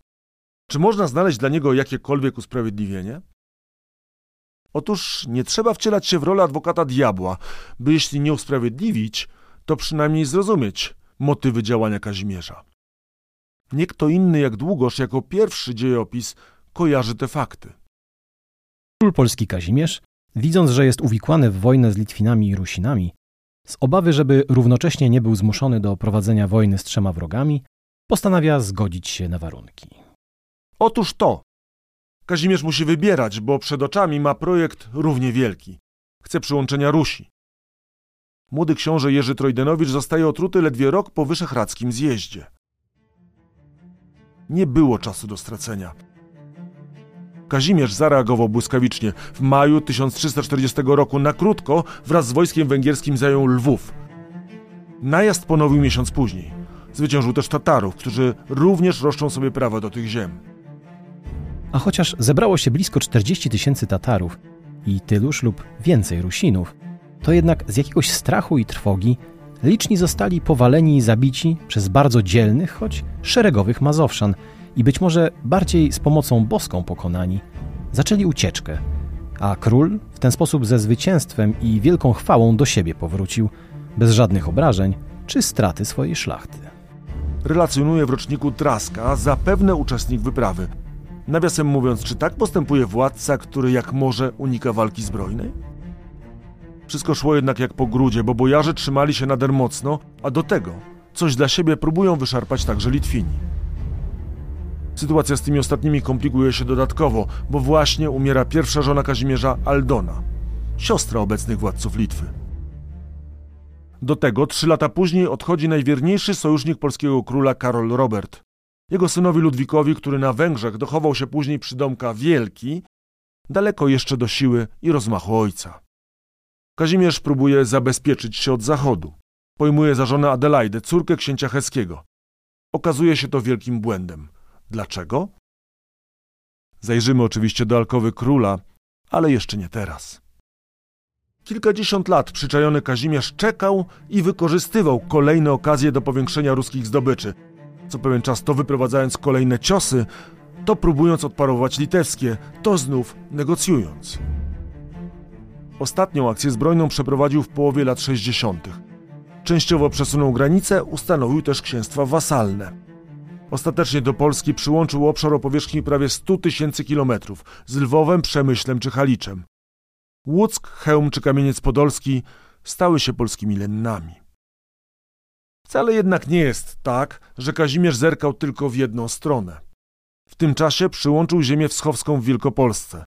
Czy można znaleźć dla niego jakiekolwiek usprawiedliwienie? Otóż nie trzeba wcielać się w rolę adwokata diabła, by jeśli nie usprawiedliwić, to przynajmniej zrozumieć motywy działania Kazimierza. Nie kto inny jak Długosz jako pierwszy dziejopis kojarzy te fakty. Król polski Kazimierz, widząc, że jest uwikłany w wojnę z Litwinami i Rusinami, z obawy, żeby równocześnie nie był zmuszony do prowadzenia wojny z trzema wrogami, postanawia zgodzić się na warunki. Otóż to. Kazimierz musi wybierać, bo przed oczami ma projekt równie wielki. Chce przyłączenia Rusi. Młody książę Jerzy Trojdenowicz zostaje otruty ledwie rok po wyszehradzkim zjeździe. Nie było czasu do stracenia. Kazimierz zareagował błyskawicznie. W maju 1340 roku na krótko wraz z wojskiem węgierskim zajął Lwów. Najazd ponowił miesiąc później. Zwyciężył też Tatarów, którzy również roszczą sobie prawa do tych ziem. A chociaż zebrało się blisko 40 tysięcy Tatarów i tyluż lub więcej Rusinów, to jednak z jakiegoś strachu i trwogi liczni zostali powaleni i zabici przez bardzo dzielnych, choć szeregowych Mazowszan i być może bardziej z pomocą boską pokonani, zaczęli ucieczkę, a król w ten sposób ze zwycięstwem i wielką chwałą do siebie powrócił, bez żadnych obrażeń czy straty swojej szlachty. Relacjonuje w roczniku Traska, zapewne uczestnik wyprawy – Nawiasem mówiąc, czy tak postępuje władca, który jak może unika walki zbrojnej? Wszystko szło jednak jak po grudzie, bo bojarze trzymali się nader mocno, a do tego coś dla siebie próbują wyszarpać także Litwini. Sytuacja z tymi ostatnimi komplikuje się dodatkowo, bo właśnie umiera pierwsza żona Kazimierza Aldona, siostra obecnych władców Litwy. Do tego trzy lata później odchodzi najwierniejszy sojusznik polskiego króla Karol Robert, jego synowi Ludwikowi, który na Węgrzech dochował się później przydomka Wielki, daleko jeszcze do siły i rozmachu ojca. Kazimierz próbuje zabezpieczyć się od zachodu. Pojmuje za żonę Adelaidę, córkę księcia Heskiego. okazuje się to wielkim błędem. Dlaczego? Zajrzymy oczywiście do alkowy króla, ale jeszcze nie teraz. Kilkadziesiąt lat przyczajony Kazimierz czekał i wykorzystywał kolejne okazje do powiększenia ruskich zdobyczy. Co pewien czas to wyprowadzając kolejne ciosy, to próbując odparować litewskie, to znów negocjując. Ostatnią akcję zbrojną przeprowadził w połowie lat 60. Częściowo przesunął granice, ustanowił też księstwa wasalne. Ostatecznie do Polski przyłączył obszar o powierzchni prawie 100 tysięcy kilometrów z Lwowem, Przemyślem czy Haliczem. Łuck, Chełm czy Kamieniec Podolski stały się polskimi lennami. Wcale jednak nie jest tak, że Kazimierz zerkał tylko w jedną stronę. W tym czasie przyłączył ziemię wschowską w Wielkopolsce.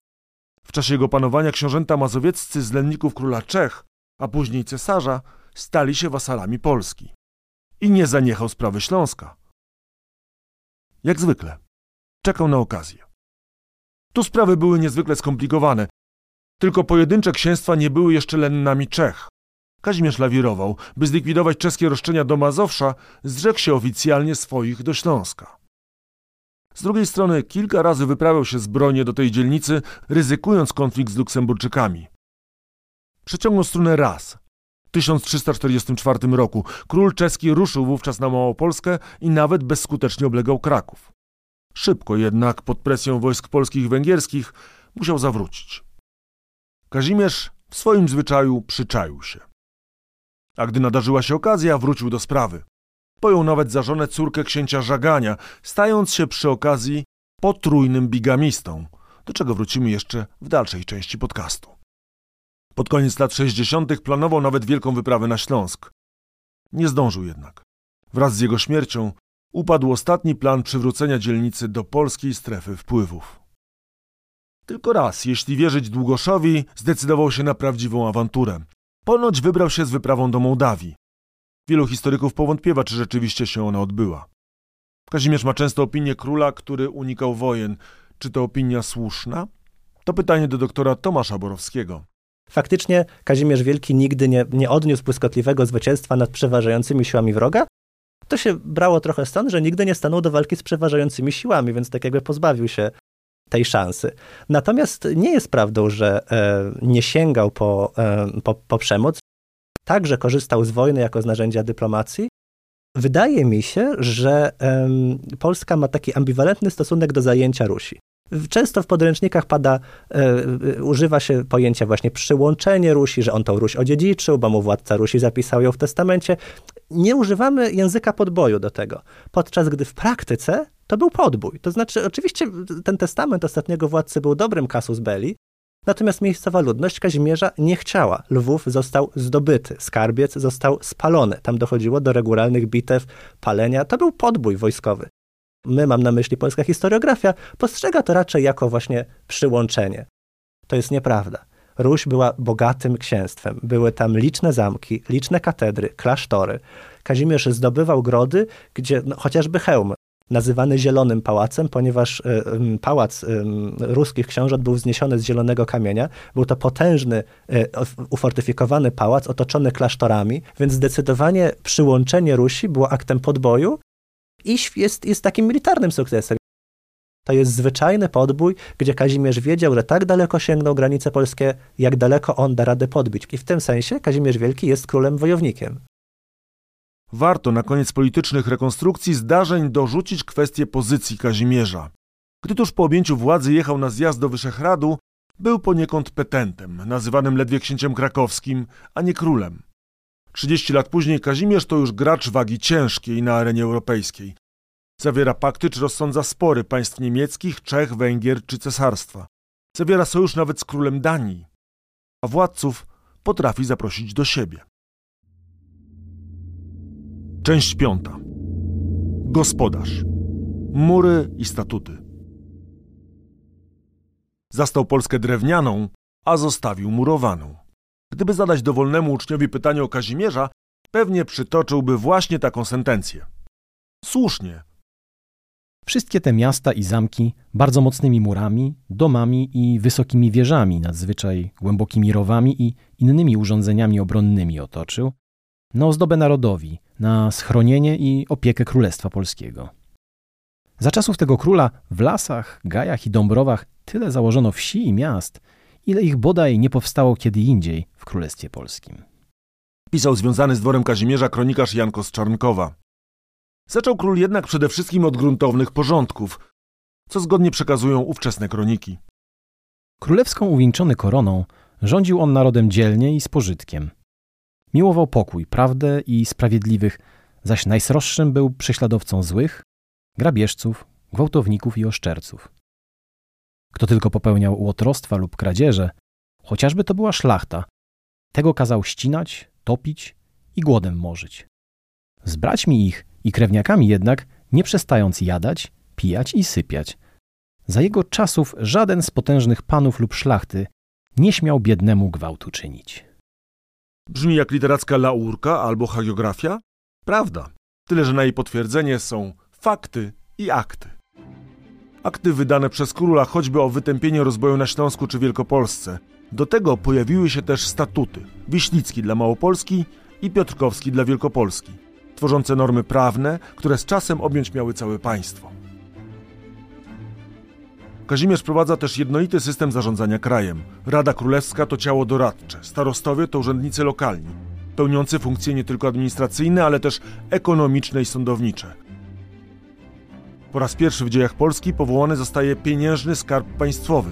W czasie jego panowania książęta mazowieccy z lenników króla Czech, a później cesarza, stali się wasalami Polski. I nie zaniechał sprawy Śląska. Jak zwykle, czekał na okazję. Tu sprawy były niezwykle skomplikowane. Tylko pojedyncze księstwa nie były jeszcze lennami Czech. Kazimierz lawirował, by zlikwidować czeskie roszczenia do Mazowsza, zrzekł się oficjalnie swoich do Śląska. Z drugiej strony kilka razy wyprawiał się zbrojnie do tej dzielnicy, ryzykując konflikt z Luksemburczykami. Przeciągnął strunę raz. W 1344 roku król czeski ruszył wówczas na Małopolskę i nawet bezskutecznie oblegał Kraków. Szybko jednak, pod presją wojsk polskich i węgierskich, musiał zawrócić. Kazimierz w swoim zwyczaju przyczaił się. A gdy nadarzyła się okazja, wrócił do sprawy. Pojął nawet za żonę córkę księcia Żagania, stając się przy okazji potrójnym bigamistą, do czego wrócimy jeszcze w dalszej części podcastu. Pod koniec lat 60. planował nawet wielką wyprawę na Śląsk. Nie zdążył jednak. Wraz z jego śmiercią upadł ostatni plan przywrócenia dzielnicy do polskiej strefy wpływów. Tylko raz, jeśli wierzyć Długoszowi, zdecydował się na prawdziwą awanturę. Ponoć wybrał się z wyprawą do Mołdawii. Wielu historyków powątpiewa, czy rzeczywiście się ona odbyła. Kazimierz ma często opinię króla, który unikał wojen. Czy to opinia słuszna? To pytanie do doktora Tomasza Borowskiego. Faktycznie Kazimierz Wielki nigdy nie, nie odniósł błyskotliwego zwycięstwa nad przeważającymi siłami wroga. To się brało trochę stąd, że nigdy nie stanął do walki z przeważającymi siłami, więc tak jakby pozbawił się tej szansy. Natomiast nie jest prawdą, że e, nie sięgał po, e, po, po przemoc. Także korzystał z wojny jako z narzędzia dyplomacji. Wydaje mi się, że e, Polska ma taki ambiwalentny stosunek do zajęcia Rusi. Często w podręcznikach pada, e, używa się pojęcia właśnie przyłączenie Rusi, że on tą Ruś odziedziczył, bo mu władca Rusi zapisał ją w testamencie. Nie używamy języka podboju do tego, podczas gdy w praktyce to był podbój. To znaczy, oczywiście ten testament ostatniego władcy był dobrym kasus belli, natomiast miejscowa ludność Kazimierza nie chciała. Lwów został zdobyty, skarbiec został spalony. Tam dochodziło do regularnych bitew, palenia. To był podbój wojskowy my, mam na myśli polska historiografia, postrzega to raczej jako właśnie przyłączenie. To jest nieprawda. Ruś była bogatym księstwem. Były tam liczne zamki, liczne katedry, klasztory. Kazimierz zdobywał grody, gdzie no, chociażby hełm, nazywany Zielonym Pałacem, ponieważ y, pałac y, ruskich książąt był wzniesiony z zielonego kamienia. Był to potężny, y, ufortyfikowany pałac otoczony klasztorami, więc zdecydowanie przyłączenie Rusi było aktem podboju i jest, jest takim militarnym sukcesem. To jest zwyczajny podbój, gdzie Kazimierz wiedział, że tak daleko sięgną granice polskie, jak daleko on da radę podbić. I w tym sensie Kazimierz Wielki jest królem wojownikiem. Warto na koniec politycznych rekonstrukcji zdarzeń dorzucić kwestię pozycji Kazimierza. Gdy tuż po objęciu władzy jechał na zjazd do Wyszehradu, był poniekąd petentem, nazywanym ledwie księciem krakowskim, a nie królem. 30 lat później Kazimierz to już gracz wagi ciężkiej na arenie europejskiej. Zawiera pakty czy rozsądza spory państw niemieckich, Czech, Węgier czy cesarstwa. Zawiera sojusz nawet z królem Danii, a władców potrafi zaprosić do siebie. Część piąta. Gospodarz. Mury i statuty. Zastał Polskę drewnianą, a zostawił murowaną. Gdyby zadać dowolnemu uczniowi pytanie o Kazimierza, pewnie przytoczyłby właśnie taką sentencję. Słusznie. Wszystkie te miasta i zamki bardzo mocnymi murami, domami i wysokimi wieżami, nadzwyczaj głębokimi rowami i innymi urządzeniami obronnymi otoczył, na ozdobę narodowi, na schronienie i opiekę Królestwa Polskiego. Za czasów tego króla w lasach, gajach i dąbrowach tyle założono wsi i miast, ile ich bodaj nie powstało kiedy indziej w Królestwie Polskim. Pisał związany z dworem Kazimierza kronikarz Janko z Czarnkowa. Zaczął król jednak przede wszystkim od gruntownych porządków, co zgodnie przekazują ówczesne kroniki. Królewską uwieńczony koroną, rządził on narodem dzielnie i z pożytkiem. Miłował pokój, prawdę i sprawiedliwych, zaś najsroższym był prześladowcą złych, grabieżców, gwałtowników i oszczerców. Kto tylko popełniał łotrostwa lub kradzieże, chociażby to była szlachta, tego kazał ścinać, topić i głodem morzyć. Z braćmi ich i krewniakami jednak nie przestając jadać, pijać i sypiać. Za jego czasów żaden z potężnych panów lub szlachty nie śmiał biednemu gwałtu czynić. Brzmi jak literacka laurka albo hagiografia? Prawda. Tyle, że na jej potwierdzenie są fakty i akty. Akty wydane przez króla choćby o wytępienie rozboju na Śląsku czy Wielkopolsce. Do tego pojawiły się też statuty. Wiślicki dla Małopolski i Piotrkowski dla Wielkopolski, tworzące normy prawne, które z czasem objąć miały całe państwo. Kazimierz prowadza też jednolity system zarządzania krajem. Rada Królewska to ciało doradcze, starostowie to urzędnicy lokalni, pełniący funkcje nie tylko administracyjne, ale też ekonomiczne i sądownicze. Po raz pierwszy w dziejach Polski powołany zostaje pieniężny skarb państwowy,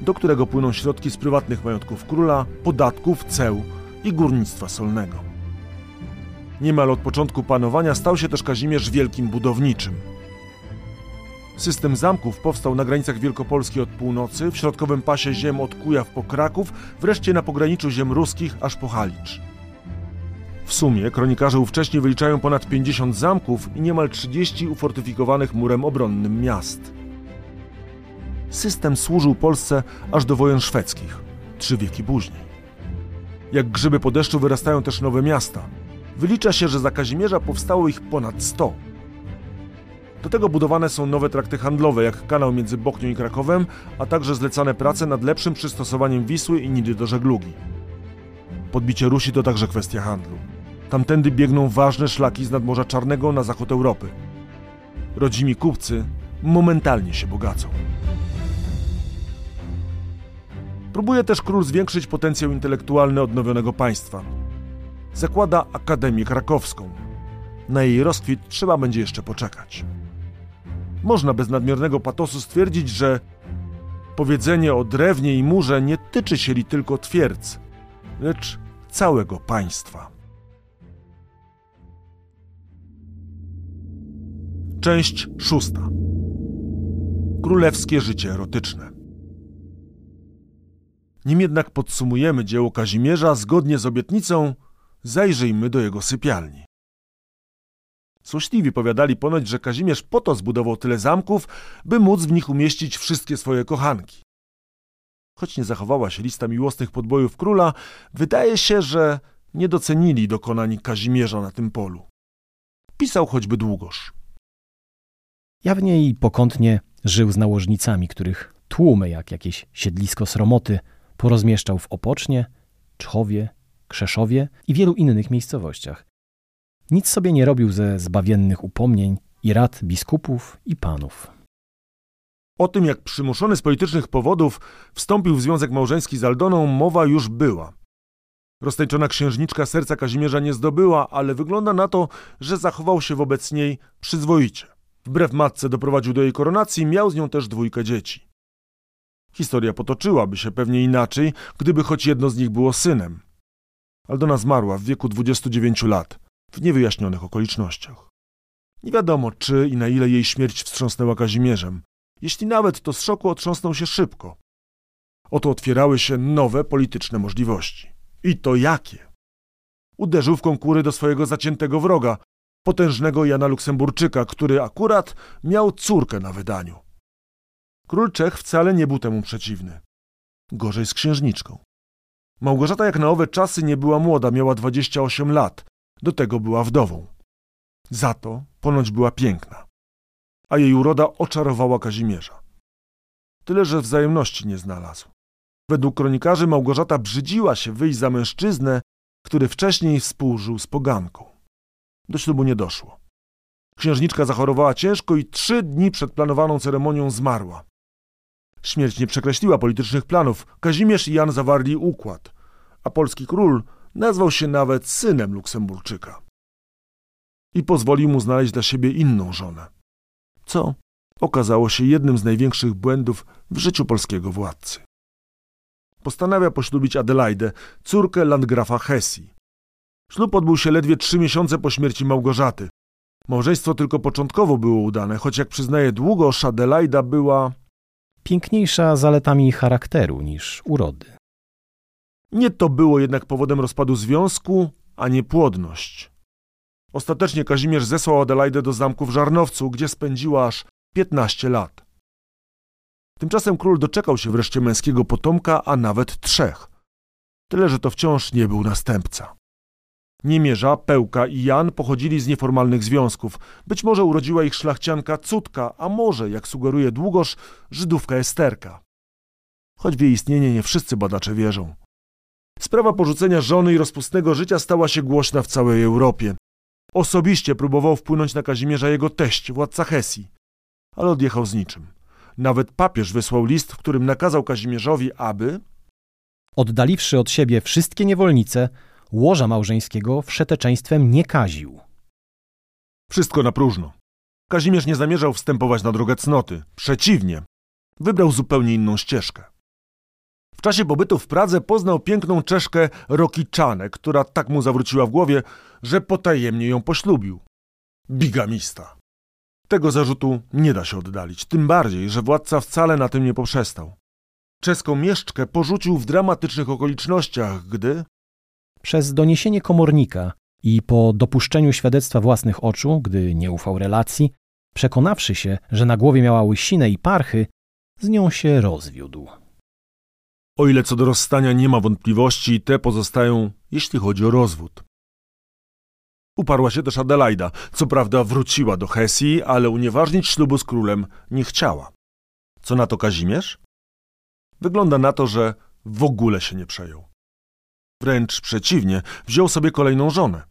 do którego płyną środki z prywatnych majątków króla, podatków, ceł i górnictwa solnego. Niemal od początku panowania stał się też Kazimierz wielkim budowniczym. System zamków powstał na granicach Wielkopolski od północy, w środkowym pasie ziem od Kujaw po Kraków, wreszcie na pograniczu ziem ruskich aż po Halicz. W sumie kronikarze ówcześnie wyliczają ponad 50 zamków i niemal 30 ufortyfikowanych murem obronnym miast. System służył Polsce aż do wojen szwedzkich, trzy wieki później. Jak grzyby po deszczu wyrastają też nowe miasta. Wylicza się, że za Kazimierza powstało ich ponad 100. Do tego budowane są nowe trakty handlowe, jak kanał między Bochnią i Krakowem, a także zlecane prace nad lepszym przystosowaniem Wisły i Nidy do żeglugi. Podbicie Rusi to także kwestia handlu. Tamtędy biegną ważne szlaki z nadmorza Czarnego na zachód Europy. Rodzimi kupcy momentalnie się bogacą. Próbuje też król zwiększyć potencjał intelektualny odnowionego państwa. Zakłada Akademię Krakowską. Na jej rozkwit trzeba będzie jeszcze poczekać. Można bez nadmiernego patosu stwierdzić, że powiedzenie o drewnie i murze nie tyczy się li tylko twierdz, lecz całego państwa. Część szósta. Królewskie życie erotyczne. Nim jednak podsumujemy dzieło Kazimierza, zgodnie z obietnicą, zajrzyjmy do jego sypialni. Złośliwi powiadali ponoć, że Kazimierz po to zbudował tyle zamków, by móc w nich umieścić wszystkie swoje kochanki. Choć nie zachowała się lista miłosnych podbojów króla, wydaje się, że nie docenili dokonań Kazimierza na tym polu. Pisał choćby długoż. Jawnie i pokątnie żył z nałożnicami, których tłumy, jak jakieś siedlisko sromoty, porozmieszczał w Opocznie, Czchowie, Krzeszowie i wielu innych miejscowościach. Nic sobie nie robił ze zbawiennych upomnień i rad biskupów i panów. O tym, jak przymuszony z politycznych powodów wstąpił w związek małżeński z Aldoną, mowa już była. Roztańczona księżniczka serca Kazimierza nie zdobyła, ale wygląda na to, że zachował się wobec niej przyzwoicie. Wbrew matce doprowadził do jej koronacji, miał z nią też dwójkę dzieci. Historia potoczyłaby się pewnie inaczej, gdyby choć jedno z nich było synem. Aldona zmarła w wieku 29 lat, w niewyjaśnionych okolicznościach. Nie wiadomo, czy i na ile jej śmierć wstrząsnęła Kazimierzem. Jeśli nawet, to z szoku otrząsnął się szybko. Oto otwierały się nowe polityczne możliwości. I to jakie? Uderzył w konkury do swojego zaciętego wroga, potężnego Jana Luksemburczyka, który akurat miał córkę na wydaniu. Król Czech wcale nie był temu przeciwny. Gorzej z księżniczką. Małgorzata jak na owe czasy nie była młoda, miała 28 lat, do tego była wdową. Za to ponoć była piękna, a jej uroda oczarowała Kazimierza. Tyle, że wzajemności nie znalazł. Według kronikarzy Małgorzata brzydziła się wyjść za mężczyznę, który wcześniej współżył z poganką. Do ślubu nie doszło. Księżniczka zachorowała ciężko i trzy dni przed planowaną ceremonią zmarła. Śmierć nie przekreśliła politycznych planów. Kazimierz i Jan zawarli układ, a polski król nazwał się nawet synem Luksemburczyka. I pozwolił mu znaleźć dla siebie inną żonę. Co okazało się jednym z największych błędów w życiu polskiego władcy. Postanawia poślubić Adelaidę, córkę landgrafa Hesji. Ślub odbył się ledwie trzy miesiące po śmierci Małgorzaty. Małżeństwo tylko początkowo było udane, choć jak przyznaje długoż, Adelaida była Piękniejsza zaletami charakteru niż urody. Nie to było jednak powodem rozpadu związku, a nie płodność. Ostatecznie Kazimierz zesłał Adelaidę do zamku w Żarnowcu, gdzie spędziła aż 15 lat. Tymczasem król doczekał się wreszcie męskiego potomka, a nawet trzech. Tyle, że to wciąż nie był następca. Niemierza, Pełka i Jan pochodzili z nieformalnych związków. Być może urodziła ich szlachcianka Cutka, a może, jak sugeruje Długosz, Żydówka Esterka. Choć w jej istnienie nie wszyscy badacze wierzą. Sprawa porzucenia żony i rozpustnego życia stała się głośna w całej Europie. Osobiście próbował wpłynąć na Kazimierza jego teść, władca Hesji, ale odjechał z niczym. Nawet papież wysłał list, w którym nakazał Kazimierzowi, aby Oddaliwszy od siebie wszystkie niewolnice, łoża małżeńskiego wszeteczeństwem nie kaził. Wszystko na próżno. Kazimierz nie zamierzał wstępować na drogę cnoty. Przeciwnie, wybrał zupełnie inną ścieżkę. W czasie pobytu w Pradze poznał piękną Czeszkę Rokiczanę, która tak mu zawróciła w głowie, że potajemnie ją poślubił. Bigamista. Tego zarzutu nie da się oddalić, tym bardziej, że władca wcale na tym nie poprzestał. Czeską mieszczkę porzucił w dramatycznych okolicznościach, gdy Przez doniesienie komornika i po dopuszczeniu świadectwa własnych oczu, gdy nie ufał relacji, przekonawszy się, że na głowie miała łysinę i parchy, z nią się rozwiódł. O ile co do rozstania nie ma wątpliwości, te pozostają, jeśli chodzi o rozwód. Uparła się też Adelaida. Co prawda wróciła do Hesji, ale unieważnić ślubu z królem nie chciała. Co na to Kazimierz? Wygląda na to, że w ogóle się nie przejął. Wręcz przeciwnie, wziął sobie kolejną żonę.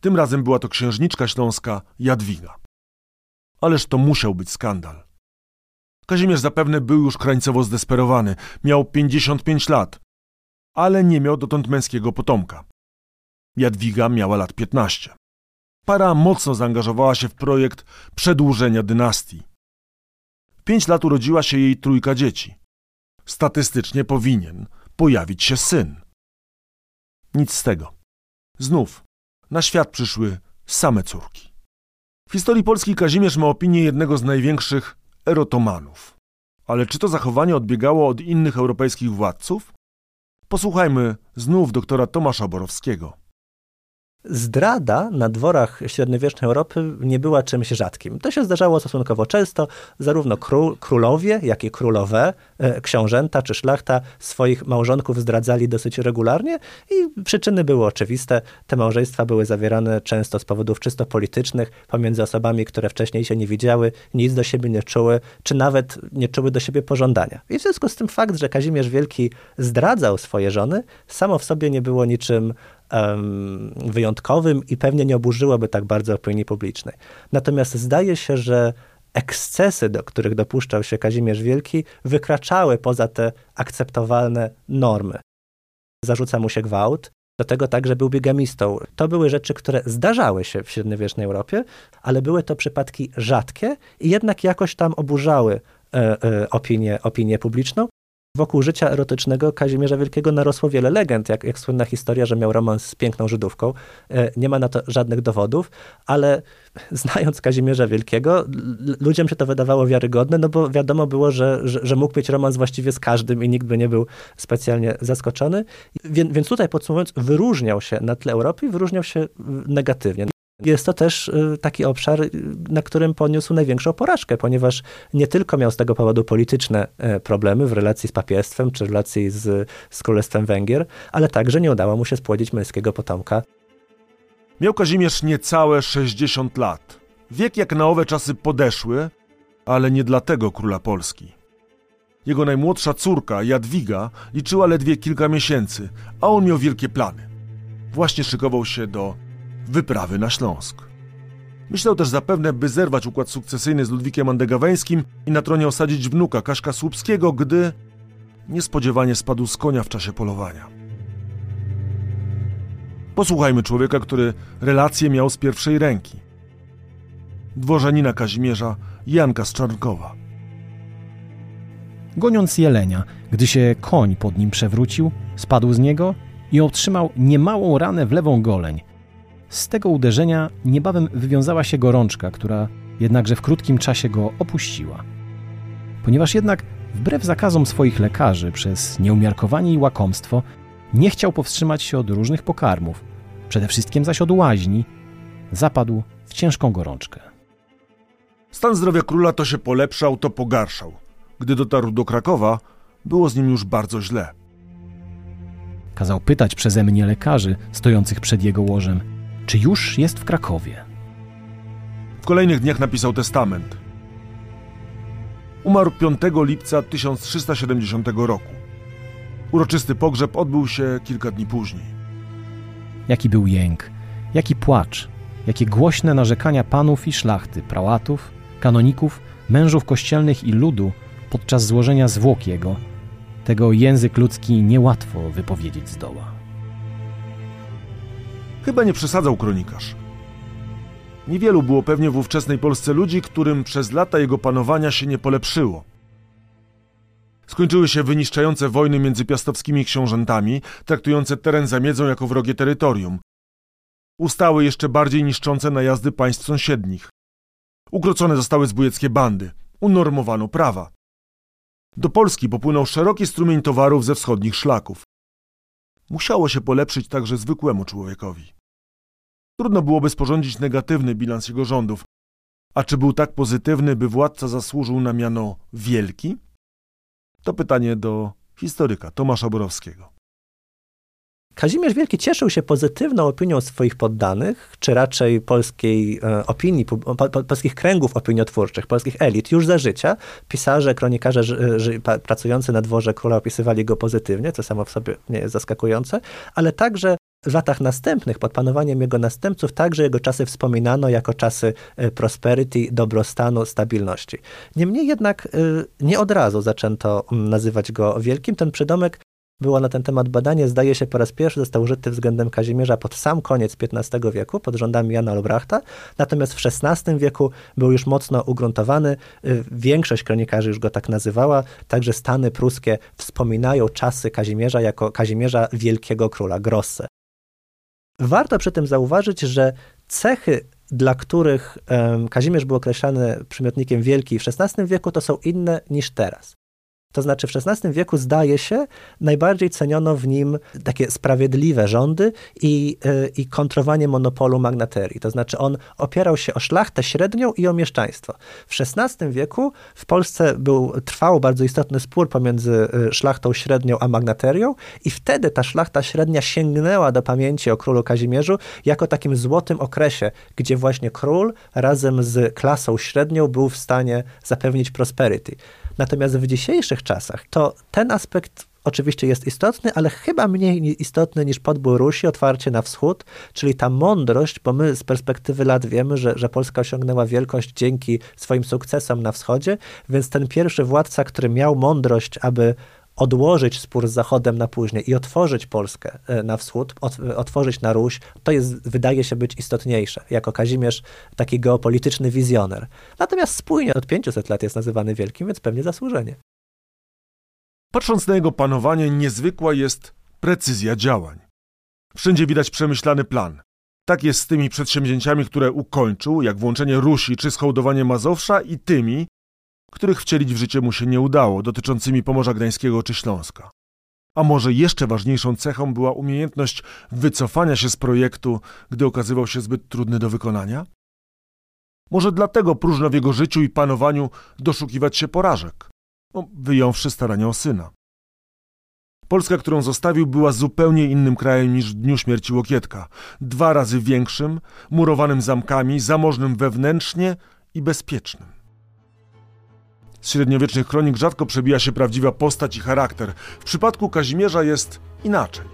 Tym razem była to księżniczka śląska Jadwiga. Ależ to musiał być skandal. Kazimierz zapewne był już krańcowo zdesperowany, miał 55 lat, ale nie miał dotąd męskiego potomka. Jadwiga miała lat 15. Para mocno zaangażowała się w projekt przedłużenia dynastii. W pięć lat urodziła się jej trójka dzieci. Statystycznie powinien pojawić się syn. Nic z tego. Znów na świat przyszły same córki. W historii Polski Kazimierz ma opinię jednego z największych erotomanów. Ale czy to zachowanie odbiegało od innych europejskich władców? Posłuchajmy znów doktora Tomasza Borowskiego. Zdrada na dworach średniowiecznej Europy nie była czymś rzadkim. To się zdarzało stosunkowo często. Zarówno król, królowie, jak i królowe, e, książęta czy szlachta swoich małżonków zdradzali dosyć regularnie i przyczyny były oczywiste. Te małżeństwa były zawierane często z powodów czysto politycznych pomiędzy osobami, które wcześniej się nie widziały, nic do siebie nie czuły, czy nawet nie czuły do siebie pożądania. I w związku z tym fakt, że Kazimierz Wielki zdradzał swoje żony, samo w sobie nie było niczym wyjątkowym i pewnie nie oburzyłoby tak bardzo opinii publicznej. Natomiast zdaje się, że ekscesy, do których dopuszczał się Kazimierz Wielki, wykraczały poza te akceptowalne normy. Zarzuca mu się gwałt, do tego także był bigamistą. To były rzeczy, które zdarzały się w średniowiecznej Europie, ale były to przypadki rzadkie i jednak jakoś tam oburzały e, e, opinię, opinię publiczną. Wokół życia erotycznego Kazimierza Wielkiego narosło wiele legend, jak, jak słynna historia, że miał romans z piękną Żydówką. E, Nie ma na to żadnych dowodów, ale znając Kazimierza Wielkiego, ludziom się to wydawało wiarygodne, no bo wiadomo było, że, że, że mógł mieć romans właściwie z każdym i nikt by nie był specjalnie zaskoczony. Więc, więc tutaj podsumowując, wyróżniał się na tle Europy i wyróżniał się negatywnie. Jest to też y, taki obszar, y, na którym poniósł największą porażkę, ponieważ nie tylko miał z tego powodu polityczne e, problemy w relacji z papiestwem czy relacji z, z Królestwem Węgier, ale także nie udało mu się spłodzić męskiego potomka. Miał Kazimierz niecałe 60 lat. Wiek jak na owe czasy podeszły, ale nie dlatego króla Polski. Jego najmłodsza córka, Jadwiga, liczyła ledwie kilka miesięcy, a on miał wielkie plany. Właśnie szykował się do wyprawy na Śląsk. Myślał też zapewne, by zerwać układ sukcesyjny z Ludwikiem Andegaweńskim i na tronie osadzić wnuka Kaszka Słupskiego, gdy niespodziewanie spadł z konia w czasie polowania. Posłuchajmy człowieka, który relacje miał z pierwszej ręki. Dworzanina Kazimierza Janka z. Goniąc jelenia, gdy się koń pod nim przewrócił, spadł z niego i otrzymał niemałą ranę w lewą goleń. Z tego uderzenia niebawem wywiązała się gorączka, która jednakże w krótkim czasie go opuściła. Ponieważ jednak, wbrew zakazom swoich lekarzy, przez nieumiarkowanie i łakomstwo, nie chciał powstrzymać się od różnych pokarmów, przede wszystkim zaś od łaźni, zapadł w ciężką gorączkę. Stan zdrowia króla to się polepszał, to pogarszał. Gdy dotarł do Krakowa, było z nim już bardzo źle. Kazał pytać przeze mnie lekarzy stojących przed jego łożem, czy już jest w Krakowie. W kolejnych dniach napisał testament. Umarł 5 lipca 1370 roku. Uroczysty pogrzeb odbył się kilka dni później. Jaki był jęk, jaki płacz, jakie głośne narzekania panów i szlachty, prałatów, kanoników, mężów kościelnych i ludu podczas złożenia zwłok jego. Tego język ludzki niełatwo wypowiedzieć zdoła. Chyba nie przesadzał kronikarz. Niewielu było pewnie w ówczesnej Polsce ludzi, którym przez lata jego panowania się nie polepszyło. Skończyły się wyniszczające wojny między piastowskimi książętami, traktujące teren za miedzą jako wrogie terytorium. Ustały jeszcze bardziej niszczące najazdy państw sąsiednich. Ukrócone zostały zbójeckie bandy, unormowano prawa. Do Polski popłynął szeroki strumień towarów ze wschodnich szlaków. Musiało się polepszyć także zwykłemu człowiekowi. Trudno byłoby sporządzić negatywny bilans jego rządów. A czy był tak pozytywny, by władca zasłużył na miano wielki? To pytanie do historyka Tomasza Borowskiego. Kazimierz Wielki cieszył się pozytywną opinią swoich poddanych, czy raczej polskiej e, opinii, po, po, polskich kręgów opiniotwórczych, polskich elit już za życia. Pisarze, kronikarze pracujący na dworze króla opisywali go pozytywnie, co samo w sobie nie jest zaskakujące, ale także w latach następnych, pod panowaniem jego następców, także jego czasy wspominano jako czasy e, prosperity, dobrostanu, stabilności. Niemniej jednak e, nie od razu zaczęto mm, nazywać go wielkim. Ten przydomek było na ten temat badanie, zdaje się po raz pierwszy został użyty względem Kazimierza pod sam koniec XV wieku, pod rządami Jana Olbrachta, natomiast w XVI wieku był już mocno ugruntowany, y, większość kronikarzy już go tak nazywała, także Stany pruskie wspominają czasy Kazimierza jako Kazimierza Wielkiego Króla, Grosse. Warto przy tym zauważyć, że cechy dla których Kazimierz był określany przymiotnikiem wielki w XVI wieku, to są inne niż teraz. To znaczy w XVI wieku zdaje się najbardziej ceniono w nim takie sprawiedliwe rządy i, yy, i kontrowanie monopolu magnaterii. To znaczy on opierał się o szlachtę średnią i o mieszczaństwo. W XVI wieku w Polsce był, trwał bardzo istotny spór pomiędzy y, szlachtą średnią a magnaterią i wtedy ta szlachta średnia sięgnęła do pamięci o królu Kazimierzu jako takim złotym okresie, gdzie właśnie król razem z klasą średnią był w stanie zapewnić prosperity. Natomiast w dzisiejszych czasach to ten aspekt oczywiście jest istotny, ale chyba mniej istotny niż podbój Rusi, otwarcie na wschód, czyli ta mądrość, bo my z perspektywy lat wiemy, że, że Polska osiągnęła wielkość dzięki swoim sukcesom na wschodzie, więc ten pierwszy władca, który miał mądrość, aby odłożyć spór z Zachodem na później i otworzyć Polskę e, na wschód, otworzyć na Ruś, to jest, wydaje się być istotniejsze. Jako Kazimierz taki geopolityczny wizjoner. Natomiast spójnie od 500 lat jest nazywany wielkim, więc pewnie zasłużenie. Patrząc na jego panowanie, niezwykła jest precyzja działań. Wszędzie widać przemyślany plan. Tak jest z tymi przedsięwzięciami, które ukończył, jak włączenie Rusi czy schołdowanie Mazowsza i tymi, których wcielić w życie mu się nie udało, dotyczącymi Pomorza Gdańskiego czy Śląska. A może jeszcze ważniejszą cechą była umiejętność wycofania się z projektu, gdy okazywał się zbyt trudny do wykonania? Może dlatego próżno w jego życiu i panowaniu doszukiwać się porażek, no, wyjąwszy starania o syna. Polska, którą zostawił, była zupełnie innym krajem niż w dniu śmierci Łokietka. Dwa razy większym, murowanym zamkami, zamożnym wewnętrznie i bezpiecznym. Z średniowiecznych kronik rzadko przebija się prawdziwa postać i charakter. W przypadku Kazimierza jest inaczej.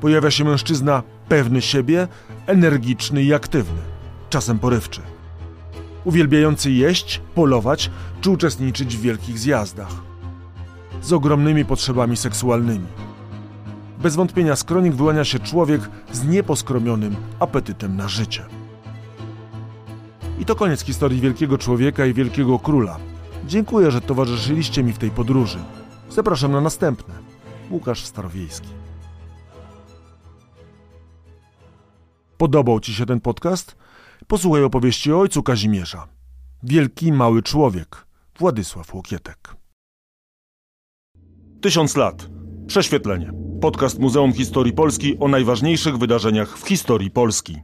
Pojawia się mężczyzna pewny siebie, energiczny i aktywny, czasem porywczy. Uwielbiający jeść, polować czy uczestniczyć w wielkich zjazdach. Z ogromnymi potrzebami seksualnymi. Bez wątpienia z kronik wyłania się człowiek z nieposkromionym apetytem na życie. I to koniec historii wielkiego człowieka i wielkiego króla. Dziękuję, że towarzyszyliście mi w tej podróży. Zapraszam na następne. Łukasz Starowiejski. Podobał Ci się ten podcast? Posłuchaj opowieści o ojcu Kazimierza. Wielki mały człowiek. Władysław Łokietek. Tysiąc lat. Prześwietlenie. Podcast Muzeum Historii Polski o najważniejszych wydarzeniach w historii Polski.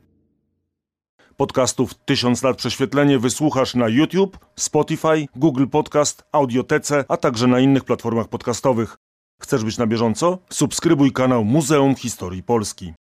Podcastów Tysiąc lat prześwietlenie wysłuchasz na YouTube, Spotify, Google Podcast, Audiotece, a także na innych platformach podcastowych. Chcesz być na bieżąco? Subskrybuj kanał Muzeum Historii Polski.